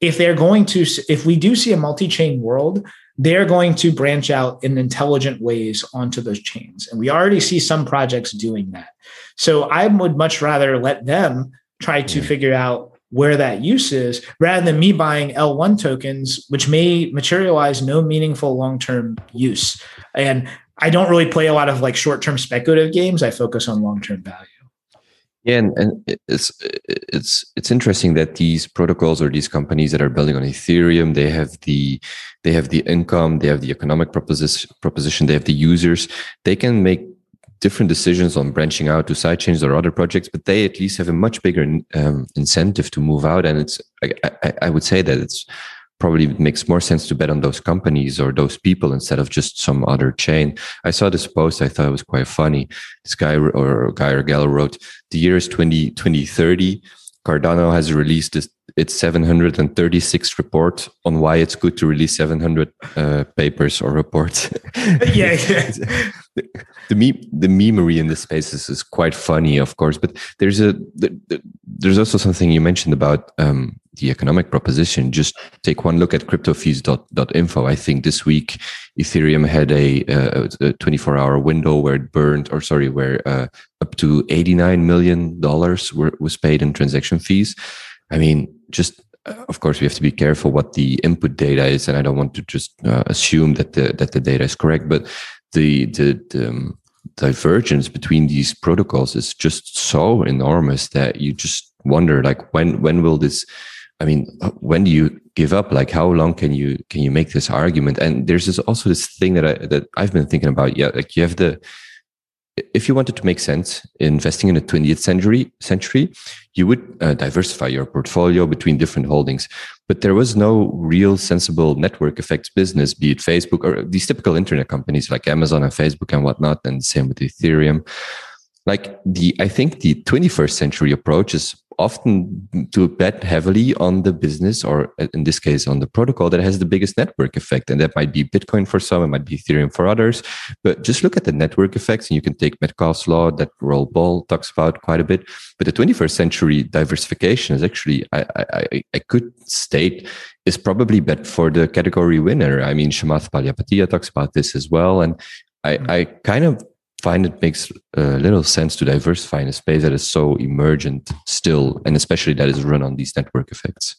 If they're going to, if we do see a multi chain world, they're going to branch out in intelligent ways onto those chains. And we already see some projects doing that. So I would much rather let them try to figure out where that use is rather than me buying L1 tokens, which may materialize no meaningful long term use. And I don't really play a lot of like short term speculative games. I focus on long term value. Yeah, and, and it's it's it's interesting that these protocols or these companies that are building on Ethereum, they have the they have the income, they have the economic proposition proposition, they have the users. They can make different decisions on branching out to sidechains or other projects, but they at least have a much bigger um, incentive to move out. And it's I, I, I would say that it's probably it makes more sense to bet on those companies or those people instead of just some other chain. I saw this post. I thought it was quite funny. This guy or guy or gal wrote, the year is 20, 2030. Cardano has released this, its 736 report on why it's good to release 700 uh, papers or reports. yeah, yeah. the, the meme, the memery in this space is, is quite funny, of course. But there's a there's also something you mentioned about um, the economic proposition. Just take one look at cryptofees.info. I think this week Ethereum had a, a 24 hour window where it burned, or sorry, where uh, up to 89 million dollars was paid in transaction fees. I mean, just uh, of course we have to be careful what the input data is, and I don't want to just uh, assume that the that the data is correct, but the the, the um, divergence between these protocols is just so enormous that you just wonder like when when will this I mean, when do you give up? Like, how long can you can you make this argument? And there's this, also this thing that I that I've been thinking about. Yeah, like you have the if you wanted to make sense investing in the 20th century century, you would uh, diversify your portfolio between different holdings. But there was no real sensible network effects business, be it Facebook or these typical internet companies like Amazon and Facebook and whatnot, and same with Ethereum. Like the, I think the 21st century approach is often to bet heavily on the business or in this case on the protocol that has the biggest network effect. And that might be bitcoin for some it might be ethereum for others. But just look at the network effects and you can take metcalfe's law that Raoul Pal talks about quite a bit. But the 21st century diversification is actually i i, I could state is probably bet for the category winner. I mean Chamath Palihapitiya talks about this as well. And I, mm-hmm. I kind of find it makes uh, little sense to diversify in a space that is so emergent still, and especially that is run on these network effects.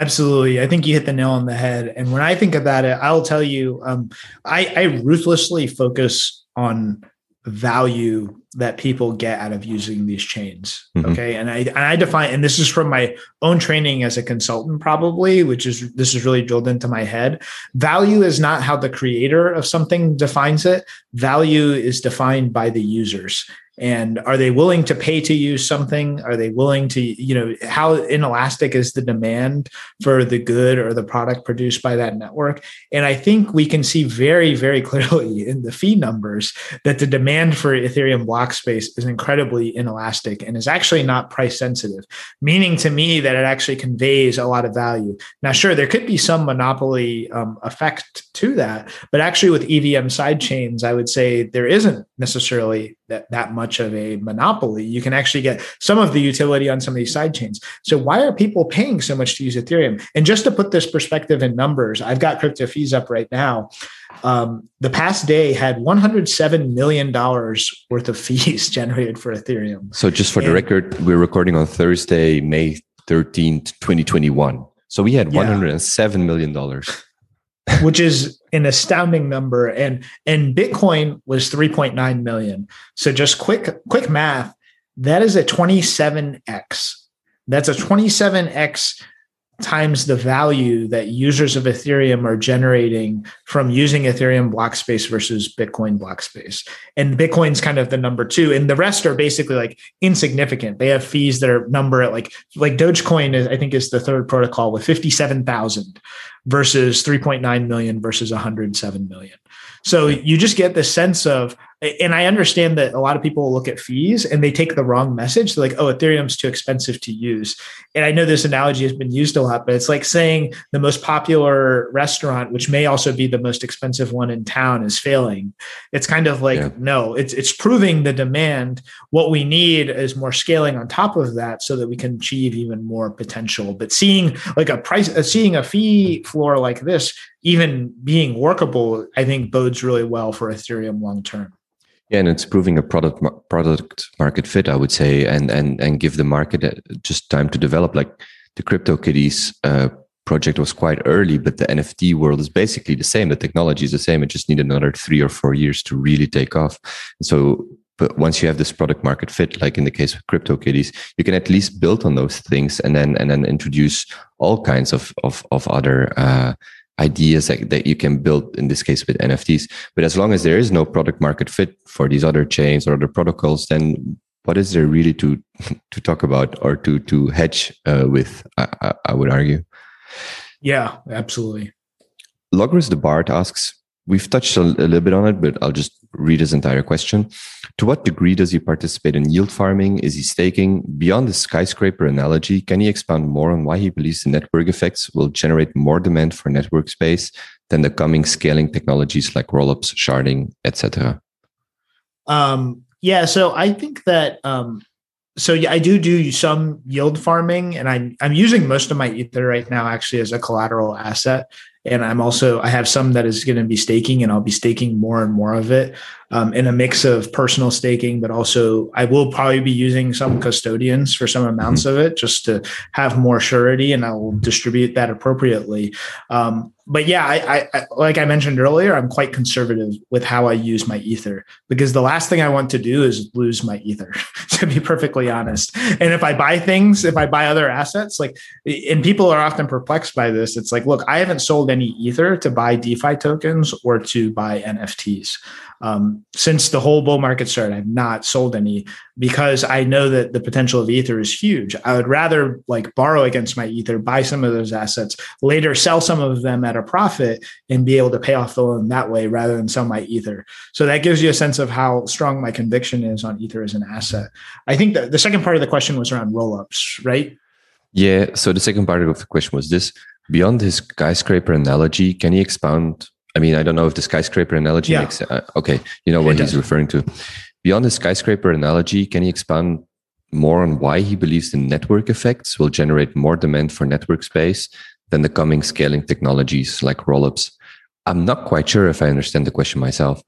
Absolutely. I think you hit the nail on the head. And when I think about it, I'll tell you, um, I, I ruthlessly focus on value that people get out of using these chains mm-hmm. okay? And i and i define and this is from my own training as a consultant probably which is this is really drilled into my head. Value is not how the creator of something defines it. Value is defined by the users and are they willing to pay to use something? Are they willing to you know how inelastic is the demand for the good or the product produced by that network? And i think we can see very very clearly in the fee numbers that the demand for ethereum block space is incredibly inelastic and is actually not price sensitive meaning to me that it actually conveys a lot of value. Now sure there could be some monopoly um, effect to that but actually with evm side chains i would say there isn't necessarily that, that much of a monopoly. You can actually get some of the utility on some of these side chains. So why are people paying so much to use Ethereum? And just to put this perspective in numbers, I've got crypto fees up right now. Um, the past day had $107 million worth of fees generated for Ethereum. So just for and, the record, we're recording on Thursday, May 13th, 2021. So we had $107 million which is an astounding number. And and Bitcoin was 3.9 million. So just quick quick math, that is a 27x. That's a 27x times the value that users of Ethereum are generating from using Ethereum block space versus Bitcoin block space. And Bitcoin's kind of the number two. And the rest are basically like insignificant. They have fees that are number at like like Dogecoin is, I think is the third protocol with 57,000 versus 3.9 million versus 107 million. So you just get the sense of and I understand that a lot of people look at fees and they take the wrong message. They're like, oh, Ethereum's too expensive to use. And I know this analogy has been used a lot, but it's like saying the most popular restaurant, which may also be the most expensive one in town, is failing. It's kind of like, yeah. no, it's it's proving the demand. What we need is more scaling on top of that so that we can achieve even more potential. But seeing like a price, uh, seeing a fee floor like this, even being workable, I think bodes really well for Ethereum long term. Yeah, and it's proving a product product market fit, I would say, and and and give the market uh, just time to develop. Like the CryptoKitties uh, project was quite early, but the NFT world is basically the same. The technology is the same. It just need another three or four years to really take off. so, but once you have this product market fit, like in the case of CryptoKitties, you can at least build on those things and then and then introduce all kinds of of, of other uh, ideas that, that you can build in this case with NFTs. But as long as there is no product market fit for these other chains or other protocols, then what is there really to to talk about or to to hedge uh, with? I, I, would argue. Yeah, absolutely. Logris the Bard asks, we've touched a, little bit on it, but I'll just read his entire question. To what degree does he participate in yield farming? Is he staking? Beyond the skyscraper analogy, can he expand more on why he believes the network effects will generate more demand for network space than the coming scaling technologies like rollups, sharding, etc.? Um, yeah, so I think that um, so I do do some yield farming, and I'm I'm using most of my ether right now actually as a collateral asset, and I'm also I have some that is going to be staking, and I'll be staking more and more of it um, in a mix of personal staking, but also I will probably be using some custodians for some amounts mm-hmm. of it just to have more surety, and I will distribute that appropriately. Um, but yeah, I, I, like I mentioned earlier, I'm quite conservative with how I use my ether because the last thing I want to do is lose my ether, to be perfectly honest. And if I buy things, if I buy other assets, like, and people are often perplexed by this, it's like, look, I haven't sold any ether to buy DeFi tokens or to buy NFTs. Um, since the whole bull market started, I've not sold any because I know that the potential of Ether is huge. I would rather like borrow against my Ether, buy some of those assets, later sell some of them at a profit and be able to pay off the loan that way rather than sell my Ether. So that gives you a sense of how strong my conviction is on Ether as an asset. I think that the second part of the question was around rollups, right? Yeah. So the second part of the question was this beyond his skyscraper analogy, can you expound I mean, I don't know if the skyscraper analogy yeah. makes uh, okay. You know what it he's does. referring to. Beyond the skyscraper analogy, can you expand more on why he believes the network effects will generate more demand for network space than the coming scaling technologies like rollups? I'm not quite sure if I understand the question myself.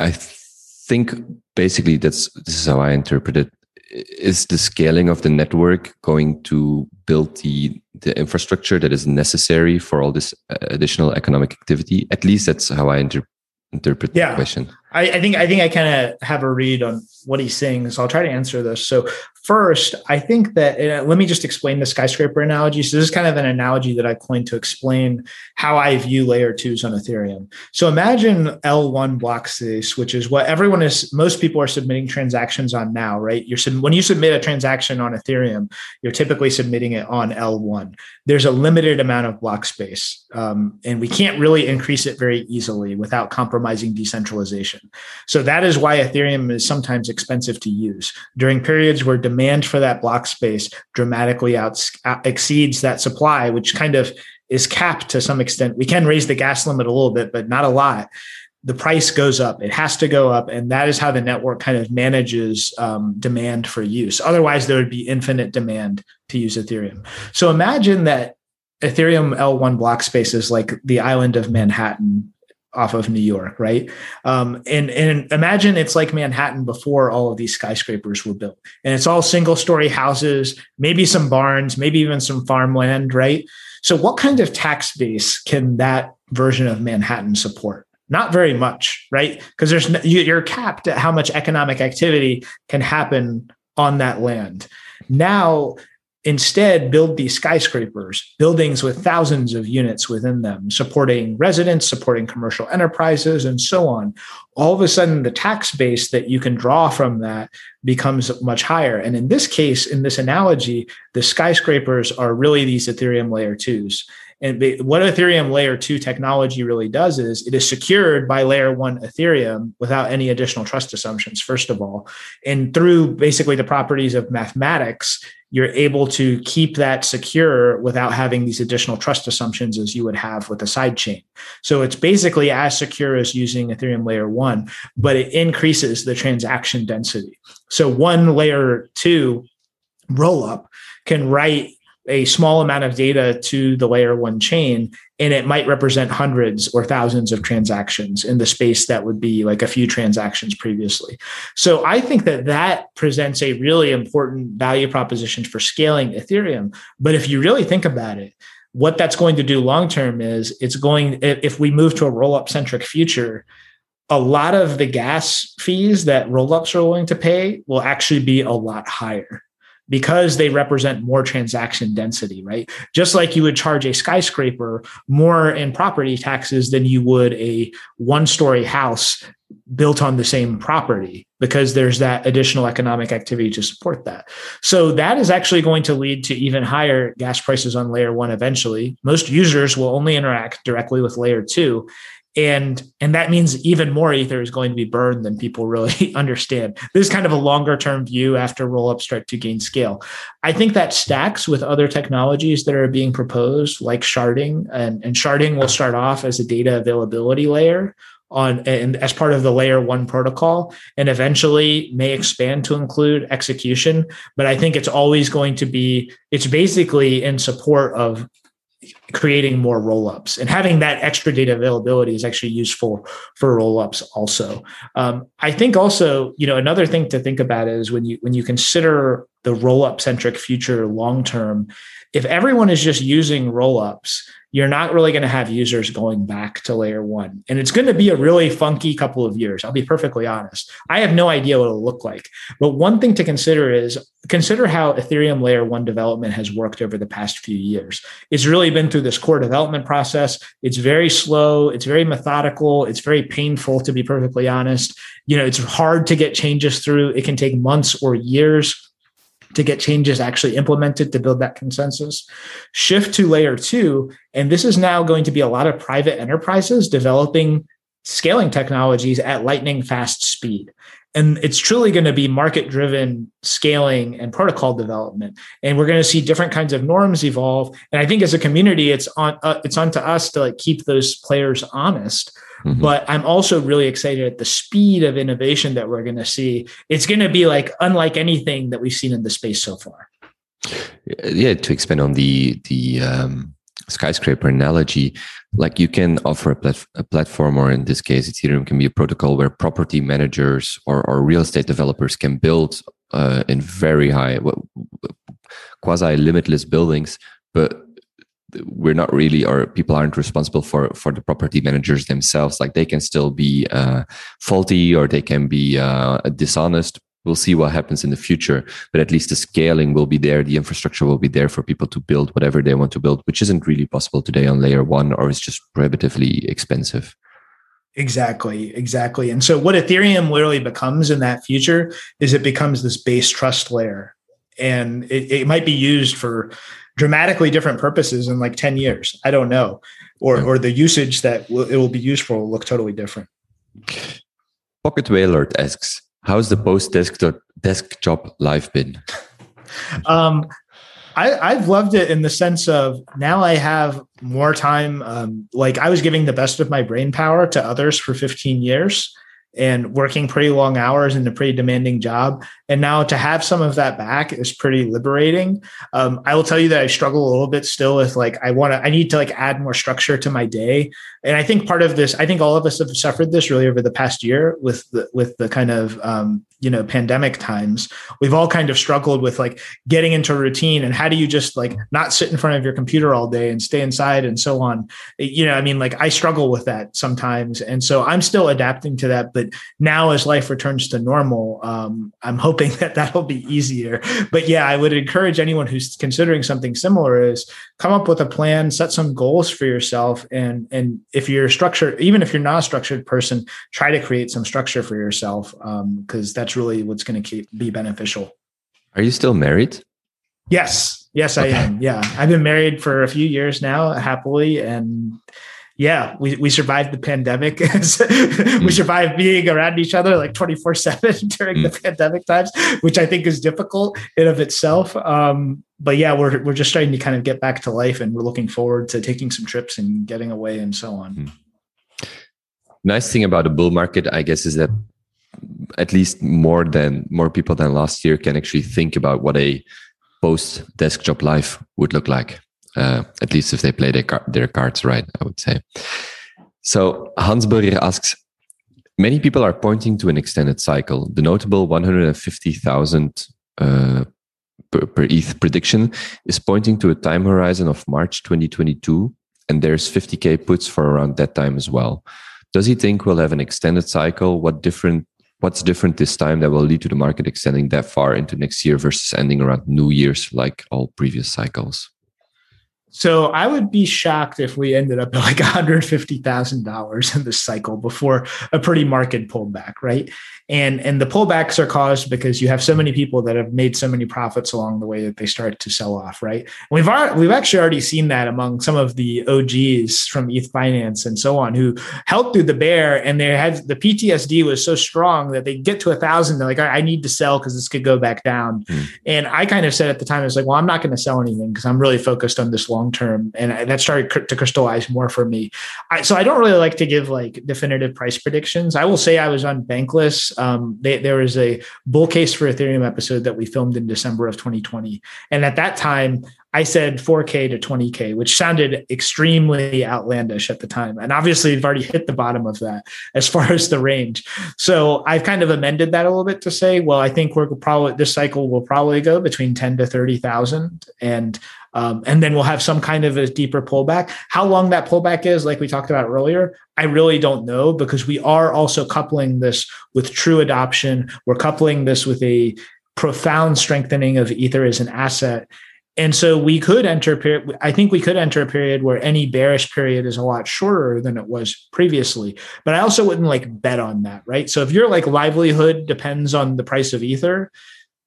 I think basically that's this is how I interpret it is the scaling of the network going to build the the infrastructure that is necessary for all this uh, additional economic activity at least that's how i inter- interpret yeah. the question I, I think I think I kind of have a read on what he's saying, so I'll try to answer this. So first, I think that uh, let me just explain the skyscraper analogy. So this is kind of an analogy that I coined to explain how I view layer twos on Ethereum. So imagine L1 block space, which is what everyone is. Most people are submitting transactions on now, right? You're when you submit a transaction on Ethereum, you're typically submitting it on L1. There's a limited amount of block space, um, and we can't really increase it very easily without compromising decentralization. So that is why Ethereum is sometimes expensive to use. During periods where demand for that block space dramatically out, exceeds that supply, which kind of is capped to some extent. We can raise the gas limit a little bit, but not a lot. The price goes up. It has to go up. And that is how the network kind of manages um, demand for use. Otherwise, there would be infinite demand to use Ethereum. So imagine that Ethereum L1 block space is like the island of Manhattan off of New York, right? Um, and and imagine it's like Manhattan before all of these skyscrapers were built, and it's all single story houses, maybe some barns, maybe even some farmland, right? So, what kind of tax base can that version of Manhattan support? Not very much, right? Because there's you're capped at how much economic activity can happen on that land. Now Instead, build these skyscrapers, buildings with thousands of units within them, supporting residents, supporting commercial enterprises, and so on. All of a sudden, the tax base that you can draw from that becomes much higher. And in this case, in this analogy, the skyscrapers are really these Ethereum layer twos. And what Ethereum layer two technology really does is it is secured by layer one Ethereum without any additional trust assumptions, first of all. And through basically the properties of mathematics, you're able to keep that secure without having these additional trust assumptions as you would have with a side chain. So it's basically as secure as using Ethereum layer one, but it increases the transaction density. So one layer two rollup can write a small amount of data to the layer one chain and it might represent hundreds or thousands of transactions in the space that would be like a few transactions previously. So i think that that presents a really important value proposition for scaling ethereum. But if you really think about it what that's going to do long term is it's going if we move to a roll up centric future a lot of the gas fees that roll ups are willing to pay will actually be a lot higher because they represent more transaction density, right? Just like you would charge a skyscraper more in property taxes than you would a one story house built on the same property because there's that additional economic activity to support that. So that is actually going to lead to even higher gas prices on layer 1 eventually. Most users will only interact directly with layer 2 and and that means even more ether is going to be burned than people really understand. This is kind of a longer term view after rollups start to gain scale. I think that stacks with other technologies that are being proposed like sharding. And, and sharding will start off as a data availability layer on and as part of the layer one protocol and eventually may expand to include execution. But i think it's always going to be it's basically in support of creating more rollups. And having that extra data availability is actually useful for rollups also. Um, i think also you know another thing to think about is when you when you consider the rollup centric future long term if everyone is just using rollups you're not really going to have users going back to layer one. And it's going to be a really funky couple of years. I'll be perfectly honest. I have no idea what it'll look like. But one thing to consider is consider how Ethereum layer one development has worked over the past few years. It's really been through this core development process. It's very slow, it's very methodical, it's very painful, to be perfectly honest. You know, it's hard to get changes through. It can take months or years to get changes actually implemented to build that consensus. Shift to layer two, and this is now going to be a lot of private enterprises developing scaling technologies at lightning fast speed. And it's truly going to be market driven scaling and protocol development. And we're going to see different kinds of norms evolve. And I think as a community, it's on uh, it's on to us to like keep those players honest Mm-hmm. But I'm also really excited at the speed of innovation that we're going to see. It's going to be like unlike anything that we've seen in the space so far. Yeah, to expand on the the um, skyscraper analogy, like you can offer a, plat- a, platform, or in this case, Ethereum can be a protocol where property managers or, or real estate developers can build uh, in very high, quasi limitless buildings, but we're not really or people aren't responsible for for the property managers themselves. Like they can still be uh, faulty or they can be uh, dishonest. We'll see what happens in the future but at least the scaling will be there. The infrastructure will be there for people to build whatever they want to build which isn't really possible today on layer one or it's just prohibitively expensive. Exactly, exactly. And so, what Ethereum literally becomes in that future is it becomes this base trust layer, and it, it might be used for dramatically different purposes in like 10 years. I don't know. Or, or the usage that it will be used for will look totally different. Pocket Whalert asks, how's the post desktop desk job life been? um, I, I've loved it in the sense of now I have more time. Um, like I was giving the best of my brain power to others for 15 years and working pretty long hours in a pretty demanding job. And now to have some of that back is pretty liberating. Um, I will tell you that I struggle a little bit still with like, I want to, I need to like add more structure to my day. And I think part of this, I think all of us have suffered this really over the past year with the, with the kind of, um, you know pandemic times we've all kind of struggled with like getting into a routine and how do you just like not sit in front of your computer all day and stay inside and so on you know i mean like i struggle with that sometimes and so i'm still adapting to that but now as life returns to normal um, i'm hoping that that'll be easier but yeah i would encourage anyone who's considering something similar is come up with a plan set some goals for yourself and and if you're structured even if you're not a structured person try to create some structure for yourself because um, that's that's really what's going to be beneficial. Are you still married? Yes. Yes, okay. I am. Yeah. I've been married for a few years now, happily. And yeah, we, we survived the pandemic. we mm. survived being around each other like 24 seven during mm. the pandemic times, which I think is difficult in of itself. Um, but yeah, we're, we're just starting to kind of get back to life and we're looking forward to taking some trips and getting away and so on. Mm. Nice thing about a bull market, I guess, is that at least more than more people than last year can actually think about what a post desk job life would look like. Uh, at least if they play their, car- their cards right, I would say. So Hans Burger asks, many people are pointing to an extended cycle. The notable 150,000 uh, per, per ETH prediction is pointing to a time horizon of March 2022, and there's 50k puts for around that time as well. Does he think we'll have an extended cycle? What different what's different this time that will lead to the market extending that far into next year versus ending around New Year's like all previous cycles? So I would be shocked if we ended up at like $150,000 in this cycle before a pretty market pullback, right? And and the pullbacks are caused because you have so many people that have made so many profits along the way that they start to sell off right? We've already, we've actually already seen that among some of the og's from eth finance and so on who held through the bear and they had the ptsd was so strong that they get to a thousand they're like i need to sell because this could go back down. Mm. and i kind of said at the time i was like well i'm not going to sell anything because i'm really focused on this long term. And that started to crystallize more for me. I, so i don't really like to give like definitive price predictions. I will say i was on bankless um, they, there was a bull case for Ethereum episode that we filmed in December of 2020. And at that time, I said 4K to 20K, which sounded extremely outlandish at the time. And obviously, we've already hit the bottom of that as far as the range. So I've kind of amended that a little bit to say, well, I think we're probably this cycle will probably go between 10 to 30,000. And um, and then we'll have some kind of a deeper pullback. How long that pullback is, like we talked about earlier, I really don't know because we are also coupling this with true adoption. We're coupling this with a profound strengthening of Ether as an asset. And so we could enter a period. I think we could enter a period where any bearish period is a lot shorter than it was previously. But I also wouldn't like bet on that, right? So if your like livelihood depends on the price of Ether,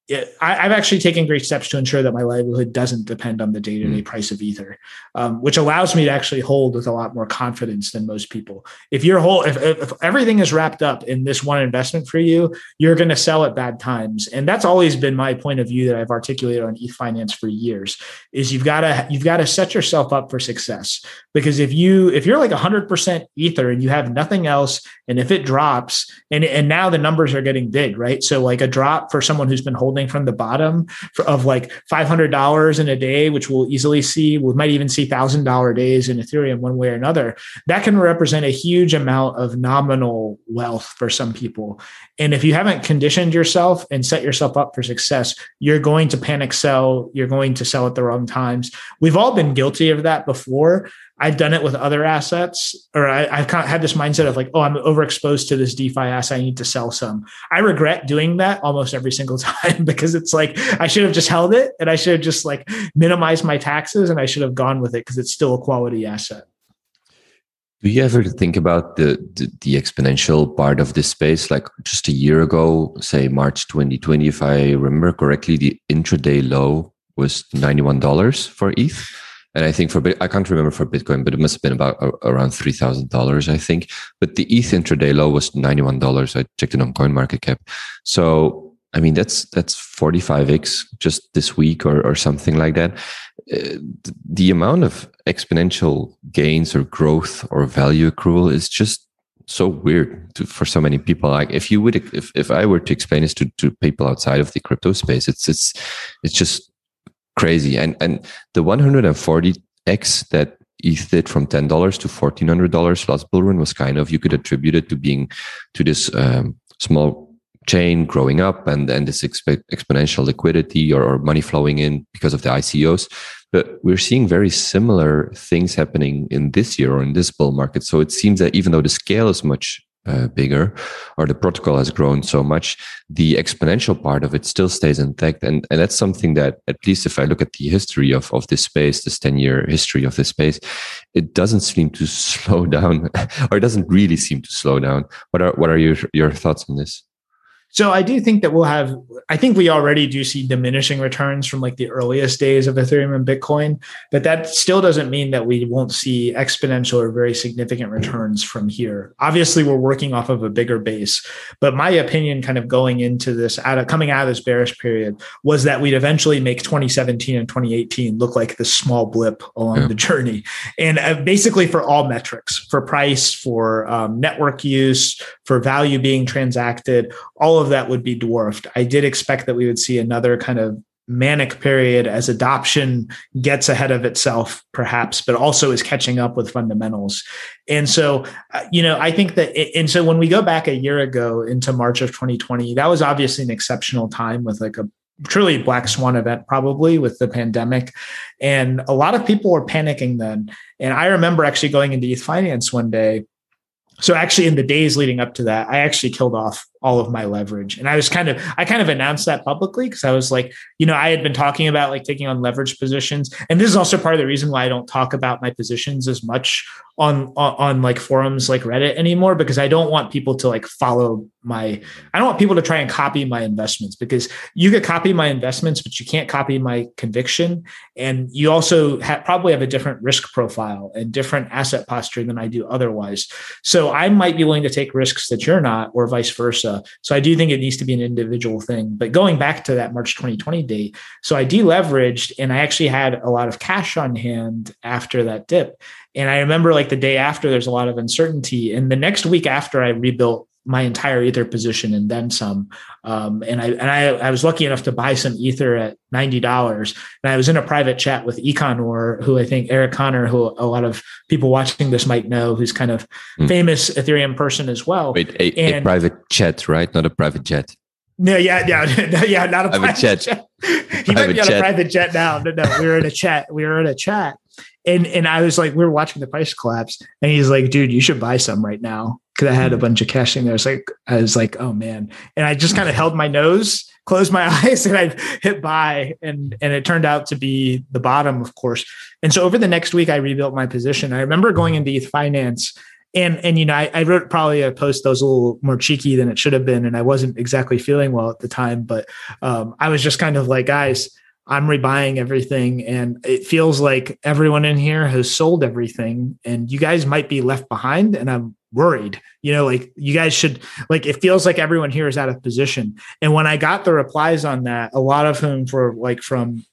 it, I, have actually taken great steps to ensure that my livelihood doesn't depend on the day to day price of Ether, um, which allows me to actually hold with a lot more confidence than most people. If your whole, if, if everything is wrapped up in this one investment for you, you're going to sell at bad times, and that's always been my point of view that I've articulated on ETH Finance for years. Is you've got to you've got to set yourself up for success because if you if you're like 100% Ether and you have nothing else, and if it drops, and and now the numbers are getting big, right? So like a drop for someone who's been holding from the bottom of like $500 in a day, which we'll easily see, we might even see $1,000 days in Ethereum one way or another. That can represent a huge amount of nominal wealth for some people. And if you haven't conditioned yourself and set yourself up for success, you're going to panic sell. You're going to sell at the wrong times. We've all been guilty of that before. I've done it with other assets, or I, have kind of had this mindset of like, oh, I'm overexposed to this DeFi asset. I need to sell some. I regret doing that almost every single time because it's like I should have just held it and I should have just like minimized my taxes and I should have gone with it because it's still a quality asset. Do you ever think about the, the, the exponential part of this space? Like just a year ago, say March 2020, if I remember correctly, the intraday low was $91 for ETH and I think for I can't remember for Bitcoin, but it must have been about around three thousand dollars, I think. But the ETH intraday low was ninety one dollars. I checked it on CoinMarketCap. So I mean that's that's forty five x just this week or or something like that. Uh, the amount of exponential gains or growth or value accrual is just so weird to, for so many people. Like if you would, if, if I were to explain this to, to people outside of the crypto space, it's, it's, it's just crazy. And and the 140x that ETH did from ten dollars to fourteen hundred dollars last bull run was kind of you could attribute it to being to this um, small chain growing up and and this exp- exponential liquidity or, or money flowing in because of the ICOs. But we're seeing very similar things happening in this year or in this bull market. So it seems that even though the scale is much uh, bigger or the protocol has grown so much the exponential part of it still stays intact. And and that's something that at least if i look at the history of of this space this 10 year history of this space it doesn't seem to slow down or it doesn't really seem to slow down. What are what are your your thoughts on this so I do think that we'll have, I think we already do see diminishing returns from like the earliest days of Ethereum and Bitcoin, but that still doesn't mean that we won't see exponential or very significant returns from here. Obviously, we're working off of a bigger base, but my opinion kind of going into this, out of, coming out of this bearish period was that we'd eventually make 2017 and 2018 look like this small blip along yeah. the journey. And uh, basically for all metrics, for price, for um, network use, for value being transacted, all of that would be dwarfed. I did expect that we would see another kind of manic period as adoption gets ahead of itself perhaps but also is catching up with fundamentals. And so uh, you know i think that and so when we go back a year ago into march of 2020 that was obviously an exceptional time with like a truly black swan event probably with the pandemic. And a lot of people were panicking then. And i remember actually going into ETH finance one day. So actually in the days leading up to that i actually killed off all of my leverage. And I was kind of, I kind of announced that publicly because I was like, you know, I had been talking about like taking on leverage positions. And this is also part of the reason why I don't talk about my positions as much on, on, on like forums like Reddit anymore, because I don't want people to like follow my, I don't want people to try and copy my investments because you could copy my investments, but you can't copy my conviction. And you also ha- probably have a different risk profile and different asset posture than I do otherwise. So I might be willing to take risks that you're not, or vice versa so I do think it needs to be an individual thing. But going back to that March 2020 date, so I deleveraged and I actually had a lot of cash on hand after that dip. And I remember like the day after, there's a lot of uncertainty. And the next week after, I rebuilt my entire ether position and then some. Um, and I and I, I was lucky enough to buy some ether at ninety dollars. And I was in a private chat with Econoar, who I think Eric Conner, who a lot of people watching this might know, who's kind of mm. famous Ethereum person as well. Wait, a, and, a, private chat, right? Not a private jet. No, yeah, yeah, yeah, not a private, private jet. jet. he might be on jet. a private jet now. No, no, we were in a chat. We were in a chat. And and I was like, we were watching the price collapse, and he's like, dude, you should buy some right now because I had a bunch of cash in there. I was like, I was like, oh man. And I just kind of held my nose, closed my eyes, and I hit buy. And and it turned out to be the bottom, of course. And so over the next week, I rebuilt my position. I remember going into ETH finance. And and you know, I, I wrote probably a post that was a little more cheeky than it should have been. And I wasn't exactly feeling well at the time, but um, I was just kind of like, guys, I'm rebuying everything and it feels like everyone in here has sold everything and you guys might be left behind and I'm worried. You know, like you guys should like it feels like everyone here is out of position. And when I got the replies on that, a lot of whom were like from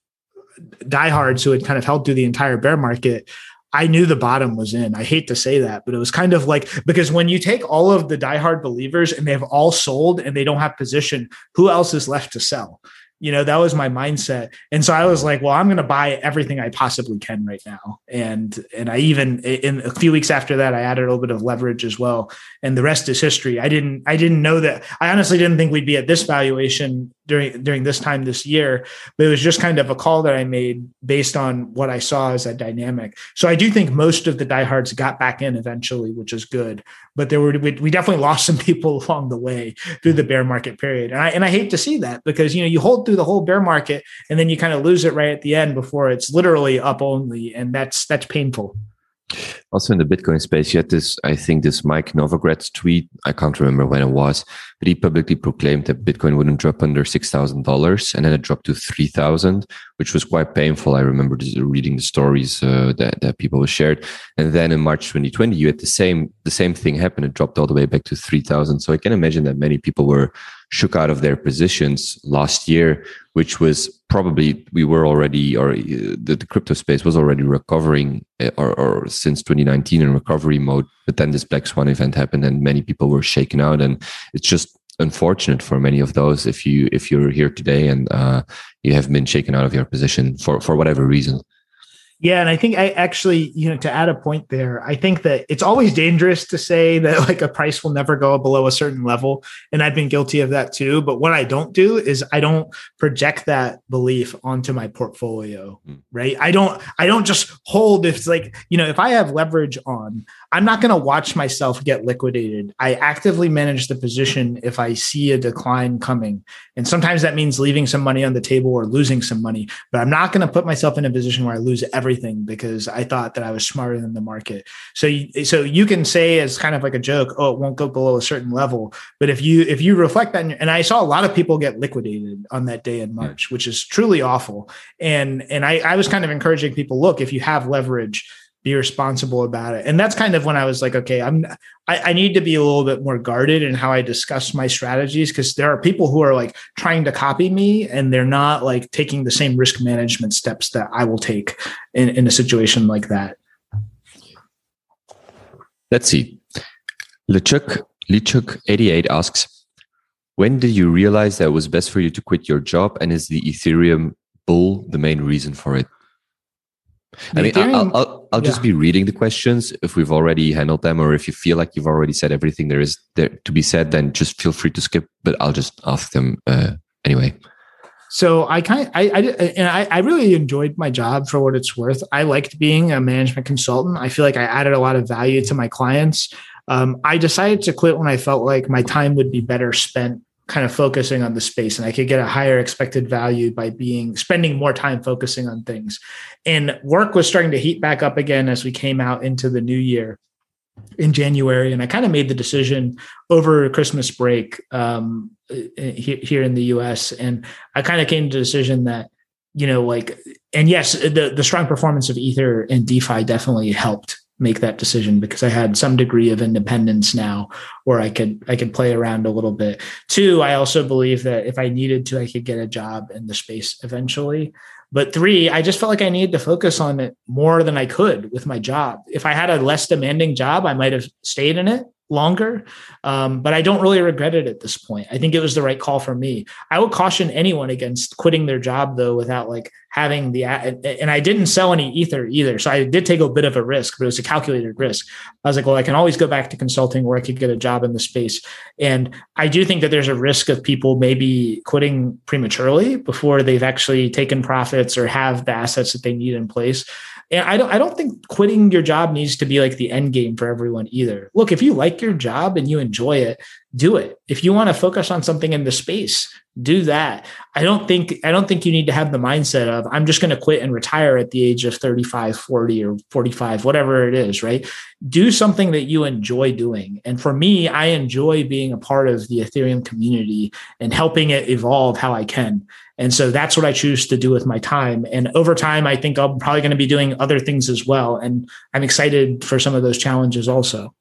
diehards who had kind of held through the entire bear market. I knew the bottom was in. I hate to say that, but it was kind of like because when you take all of the diehard believers and they've all sold and they don't have position, who else is left to sell? You know that was my mindset. And so i was like well i'm going to buy everything i possibly can right now. And and i even in a few weeks after that i added a little bit of leverage as well. And the rest is history. I didn't i didn't know that i honestly didn't think we'd be at this valuation during during this time this year but it was just kind of a call that i made based on what i saw as a dynamic. So i do think most of the diehards got back in eventually which is good but there were we, we definitely lost some people along the way through the bear market period. And i and i hate to see that because you know you hold through the whole bear market and then you kind of lose it right at the end before it's literally up only and that's that's painful also in the Bitcoin space, you had this, I think, this Mike Novogratz tweet. I can't remember when it was, but he publicly proclaimed that Bitcoin wouldn't drop under six thousand dollars, and then it dropped to three thousand, which was quite painful. I remember reading the stories uh, that that people shared, and then in March 2020, you had the same the same thing happen. It dropped all the way back to three thousand. So I can imagine that many people were shook out of their positions last year, which was probably we were already or uh, the, the crypto space was already recovering uh, or, or, since 2019 in recovery mode. But then this Black Swan event happened and many people were shaken out, and it's just unfortunate for many of those if you if you're here today and uh, you have been shaken out of your position for for whatever reason. Yeah, and I think I actually, you know, to add a point there, I think that it's always dangerous to say that like a price will never go below a certain level, and I've been guilty of that too. But what I don't do is I don't project that belief onto my portfolio, mm. right? I don't I don't just hold if it's like, you know, if I have leverage on, I'm not going to watch myself get liquidated. I actively manage the position if I see a decline coming. And sometimes that means leaving some money on the table or losing some money, but I'm not going to put myself in a position where I lose everything because I thought that I was smarter than the market. So you, so you can say as kind of like a joke, oh, it won't go below a certain level. But if you if you reflect that, and I saw a lot of people get liquidated on that day in March, which is truly awful. And and I, I was kind of encouraging people, look, if you have leverage, be responsible about it. And that's kind of when I was like, okay, I'm I, I need to be a little bit more guarded in how I discuss my strategies because there are people who are like trying to copy me and they're not like taking the same risk management steps that I will take in, in a situation like that. Let's see. Lechuk Lichuk 88 asks, when did you realize that it was best for you to quit your job? And is the Ethereum bull the main reason for it? I mean, I'll, I'll, I'll just be reading the questions if we've already handled them, or if you feel like you've already said everything there is there to be said, then just feel free to skip. But I'll just ask them uh, anyway. So I kind of, I, I, and I, I really enjoyed my job for what it's worth. I liked being a management consultant. I feel like I added a lot of value to my clients. Um, I decided to quit when I felt like my time would be better spent kind of focusing on the space and I could get a higher expected value by being spending more time focusing on things. And work was starting to heat back up again as we came out into the new year in January, and I kind of made the decision over Christmas break um, here in the U.S. And I kind of came to the decision that you know, like, and yes, the the strong performance of Ether and DeFi definitely helped make that decision because I had some degree of independence now where I could I could play around a little bit. Two, I also believe that if I needed to, I could get a job in the space eventually. But three, I just felt like I needed to focus on it more than I could with my job. If I had a less demanding job, I might have stayed in it longer. Um, but I don't really regret it at this point. I think it was the right call for me. I would caution anyone against quitting their job though without like having the and I didn't sell any ether either. So I did take a bit of a risk, but it was a calculated risk. I was like, well, I can always go back to consulting where I could get a job in the space. And I do think that there's a risk of people maybe quitting prematurely before they've actually taken profits or have the assets that they need in place. And I don't I don't think quitting your job needs to be like the end game for everyone either. Look, if you like your job and you enjoy it, do it. If you want to focus on something in the space, do that. I don't think I don't think you need to have the mindset of I'm just going to quit and retire at the age of 35, 40 or 45, whatever it is, right? Do something that you enjoy doing. And for me, I enjoy being a part of the Ethereum community and helping it evolve how I can. And so that's what I choose to do with my time. And over time, I think I'm probably going to be doing other things as well. And I'm excited for some of those challenges also.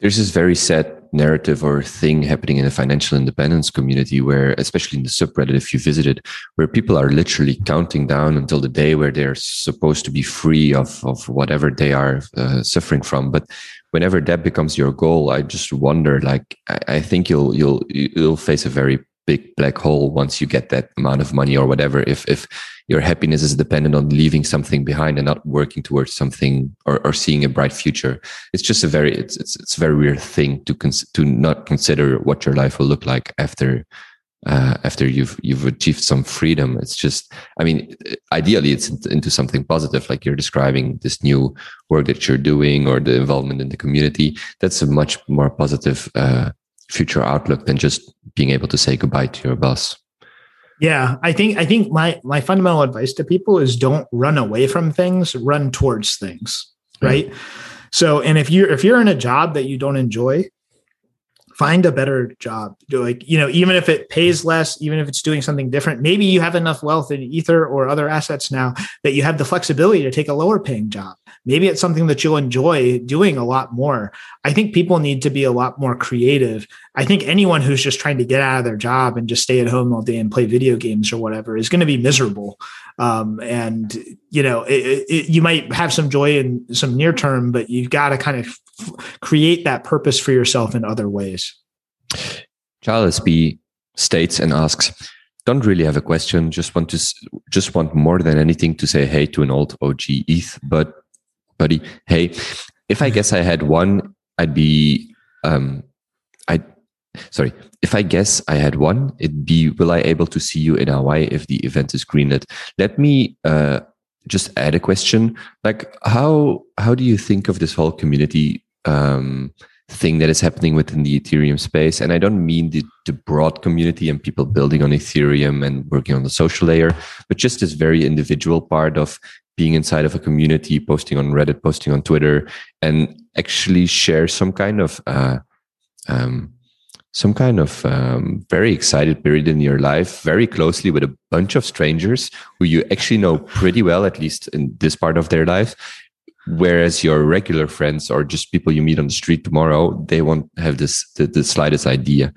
There's this very sad narrative or thing happening in the financial independence community where, especially in the subreddit, if you visit it, where people are literally counting down until the day where they're supposed to be free of, of whatever they are uh, suffering from. But whenever that becomes your goal, I just wonder, like, I, I think you'll, you'll, you'll face a very big black hole once you get that amount of money or whatever if if your happiness is dependent on leaving something behind and not working towards something or, or seeing a bright future it's just a very it's it's, it's a very weird thing to cons- to not consider what your life will look like after uh, after you've you've achieved some freedom. It's just i mean ideally it's into something positive like you're describing this new work that you're doing or the involvement in the community. That's a much more positive uh, future outlook than just being able to say goodbye to your boss. Yeah, I think I think my my fundamental advice to people is don't run away from things, run towards things, right? So, and if you're if you're in a job that you don't enjoy, find a better job. Do like, you know, even if it pays less, even if it's doing something different, maybe you have enough wealth in Ether or other assets now that you have the flexibility to take a lower paying job. Maybe it's something that you'll enjoy doing a lot more. I think people need to be a lot more creative. I think anyone who's just trying to get out of their job and just stay at home all day and play video games or whatever is going to be miserable. Um, and you know, it, it, you might have some joy in some near term, but you've got to kind of create that purpose for yourself in other ways. Charles B states and asks, don't really have a question. Just want to just want more than anything to say hey to an old OG ETH, but buddy, hey, if I guess I had one, I'd be um, sorry. If I guess I had one, it'd be will I able to see you in Hawaii if the event is greenlit? Let me uh, just add a question. Like how how do you think of this whole community um, thing that is happening within the Ethereum space. And I don't mean the, the broad community and people building on Ethereum and working on the social layer, but just this very individual part of being inside of a community, posting on Reddit, posting on Twitter, and actually share some kind of uh, um, some kind of um, very excited period in your life, very closely with a bunch of strangers who you actually know pretty well, at least in this part of their life, whereas your regular friends or just people you meet on the street tomorrow they won't have this the, the slightest idea.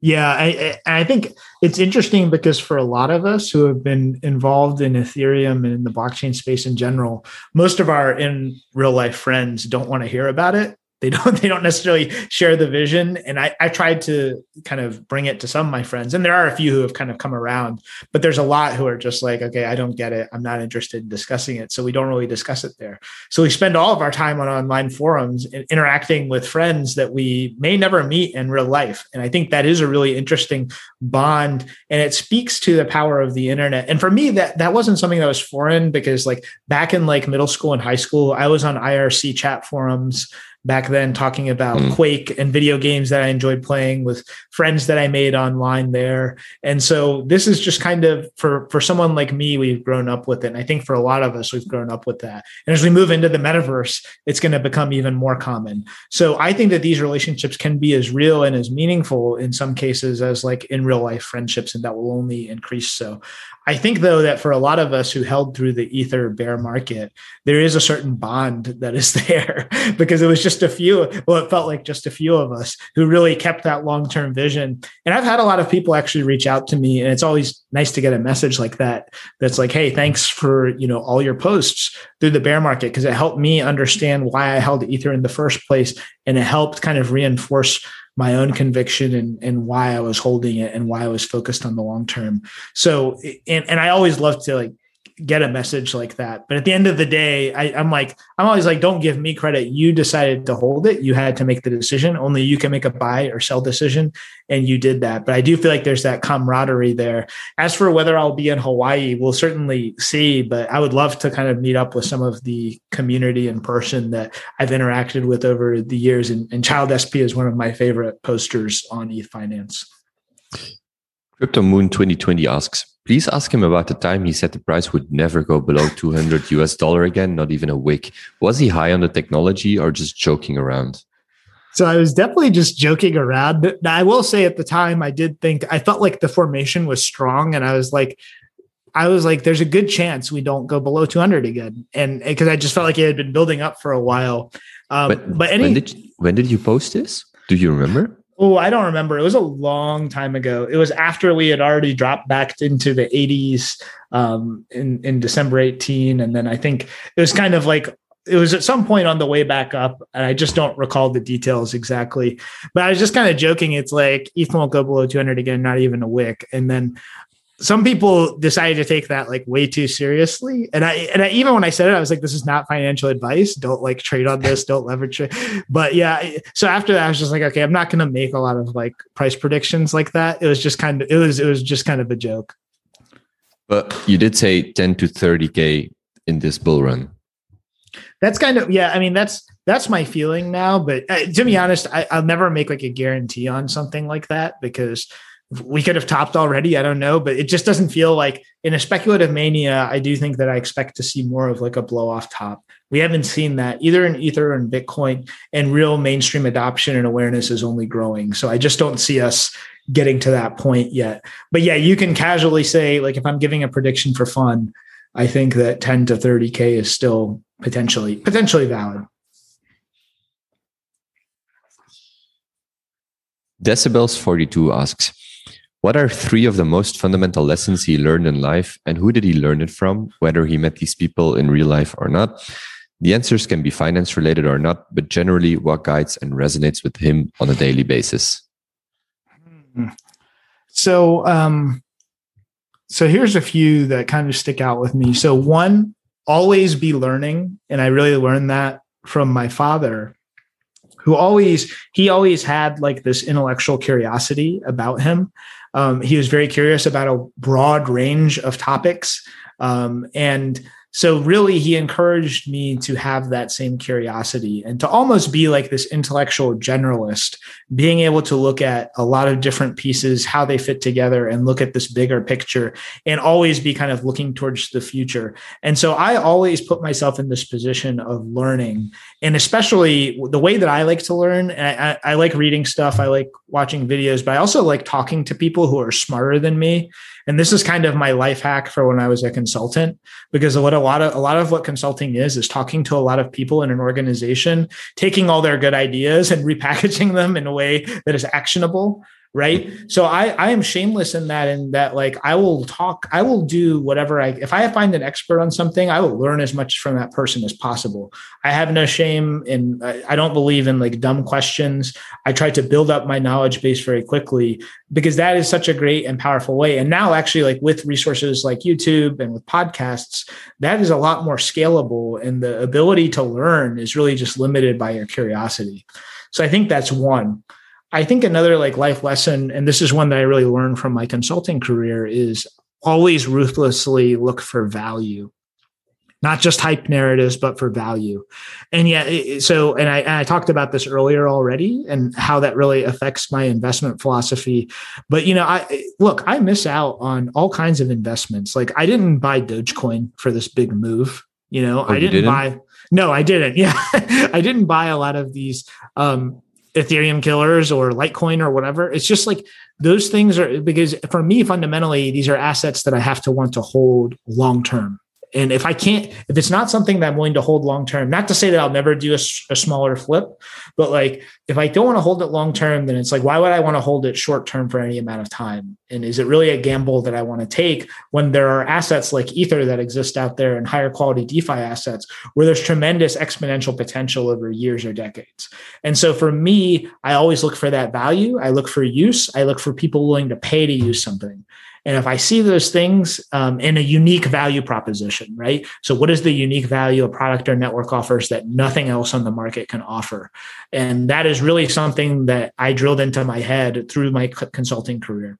Yeah I, I think it's interesting because for a lot of us who have been involved in ethereum and in the blockchain space in general most of our in real life friends don't want to hear about it they don't they don't necessarily share the vision. And I, I tried to kind of bring it to some of my friends. And there are a few who have kind of come around but there's a lot who are just like okay i don't get it. I'm not interested in discussing it. So we don't really discuss it there. So we spend all of our time on online forums interacting with friends that we may never meet in real life. And i think that is a really interesting bond. And it speaks to the power of the internet. And for me that that wasn't something that was foreign because like back in like middle school and high school i was on irc chat forums back then talking about mm. Quake and video games that I enjoyed playing with friends that I made online there. And so this is just kind of for for someone like me, we've grown up with it. And I think for a lot of us, we've grown up with that. And as we move into the metaverse, it's going to become even more common. So I think that these relationships can be as real and as meaningful in some cases as like in real life friendships, and that will only increase. So I think though that for a lot of us who held through the ether bear market, there is a certain bond that is there because it was just a few, well, it felt like just a few of us who really kept that long-term vision. And I've had a lot of people actually reach out to me and it's always nice to get a message like that. That's like, Hey, thanks for, you know, all your posts through the bear market. Cause it helped me understand why I held ether in the first place. And it helped kind of reinforce my own conviction and, and why I was holding it and why I was focused on the long term. So, and, and I always love to like get a message like that. But at the end of the day, I, am like, I'm always like, don't give me credit. You decided to hold it. You had to make the decision. Only you can make a buy or sell decision. And you did that. But I do feel like there's that camaraderie there. As for whether I'll be in Hawaii, we'll certainly see. But I would love to kind of meet up with some of the community in person that I've interacted with over the years. And, and Child SP is one of my favorite posters on ETH Finance. Crypto Moon 2020 asks, please ask him about the time he said the price would never go below 200 US dollar again, not even a wick. Was he high on the technology or just joking around? So I was definitely just joking around. Now, I will say at the time, I did think I felt like the formation was strong, and I was like, I was like, there's a good chance we don't go below 200 again, and because I just felt like it had been building up for a while. Um, but, but any, when did you, when did you post this? Do you remember? Oh, I don't remember. It was a long time ago. It was after we had already dropped back into the 80s um, in in December 18, and then I think it was kind of like it was at some point on the way back up, and I just don't recall the details exactly. But I was just kind of joking. It's like Ether won't go below 200 again, not even a wick. And then some people decided to take that like way too seriously. And I and I, even when I said it, I was like, "This is not financial advice. Don't like trade on this. Don't leverage it." But yeah, so after that, I was just like, "Okay, I'm not going to make a lot of like price predictions like that." It was just kind of it was it was just kind of a joke. But you did say 10 to 30k in this bull run. That's kind of yeah. I mean, that's that's my feeling now. But uh, to be honest, I, I'll never make like a guarantee on something like that because we could have topped already. I don't know, but it just doesn't feel like in a speculative mania. I do think that I expect to see more of like a blow off top. We haven't seen that either in Ether and Bitcoin, and real mainstream adoption and awareness is only growing. So I just don't see us getting to that point yet. But yeah, you can casually say, like, if I'm giving a prediction for fun, I think that 10 to 30K is still potentially potentially valid. Decibels 42 asks, what are three of the most fundamental lessons he learned in life, and who did he learn it from, whether he met these people in real life or not? The answers can be finance related or not, but generally, what guides and resonates with him on a daily basis? So, um, so here's a few that kind of stick out with me. So, one, always be learning, and I really learned that from my father who always he always had like this intellectual curiosity about him um, he was very curious about a broad range of topics. Um, and so, really, he encouraged me to have that same curiosity and to almost be like this intellectual generalist, being able to look at a lot of different pieces, how they fit together, and look at this bigger picture, and always be kind of looking towards the future. And so, I always put myself in this position of learning, and especially the way that I like to learn. I, I like reading stuff, I like watching videos, but I also like talking to people who are smarter than me and this is kind of my life hack for when I was a consultant, because what a lot of a lot of what consulting is is talking to a lot of people in an organization, taking all their good ideas and repackaging them in a way that is actionable right? So i i am shameless in that in that like i will talk i will do whatever i if i find an expert on something i will learn as much from that person as possible. I have no shame in i don't believe in like dumb questions. I try to build up my knowledge base very quickly because that is such a great and powerful way. And now actually like with resources like youtube and with podcasts that is a lot more scalable and the ability to learn is really just limited by your curiosity. So i think that's one I think another like life lesson, and this is one that I really learned from my consulting career, is always ruthlessly look for value, not just hype narratives, but for value. And yeah, so and I, and I talked about this earlier already, and how that really affects my investment philosophy. But you know, I look, I miss out on all kinds of investments. Like I didn't buy Dogecoin for this big move. You know, oh, I didn't, didn't buy. No, I didn't. Yeah, I didn't buy a lot of these um, Ethereum killers or Litecoin or whatever. It's just like those things are because for me, fundamentally, these are assets that I have to want to hold long term. And if I can't, if it's not something that I'm willing to hold long term, not to say that I'll never do a, a smaller flip, but like if I don't want to hold it long term, then it's like, why would I want to hold it short term for any amount of time? And is it really a gamble that I want to take when there are assets like Ether that exist out there and higher quality DeFi assets where there's tremendous exponential potential over years or decades? And so for me, I always look for that value. I look for use. I look for people willing to pay to use something. And if I see those things um, in a unique value proposition, right? So, what is the unique value a product or network offers that nothing else on the market can offer? And that is really something that I drilled into my head through my consulting career.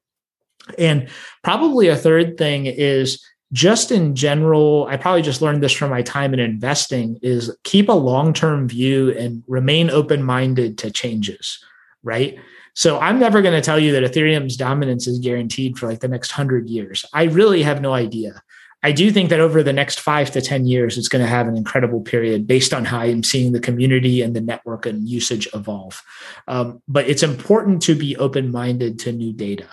And probably a third thing is just in general, I probably just learned this from my time in investing is keep a long term view and remain open minded to changes, right? So I'm never going to tell you that Ethereum's dominance is guaranteed for like the next hundred years. I really have no idea. I do think that over the next five to 10 years, it's going to have an incredible period based on how I'm seeing the community and the network and usage evolve. Um, but it's important to be open minded to new data.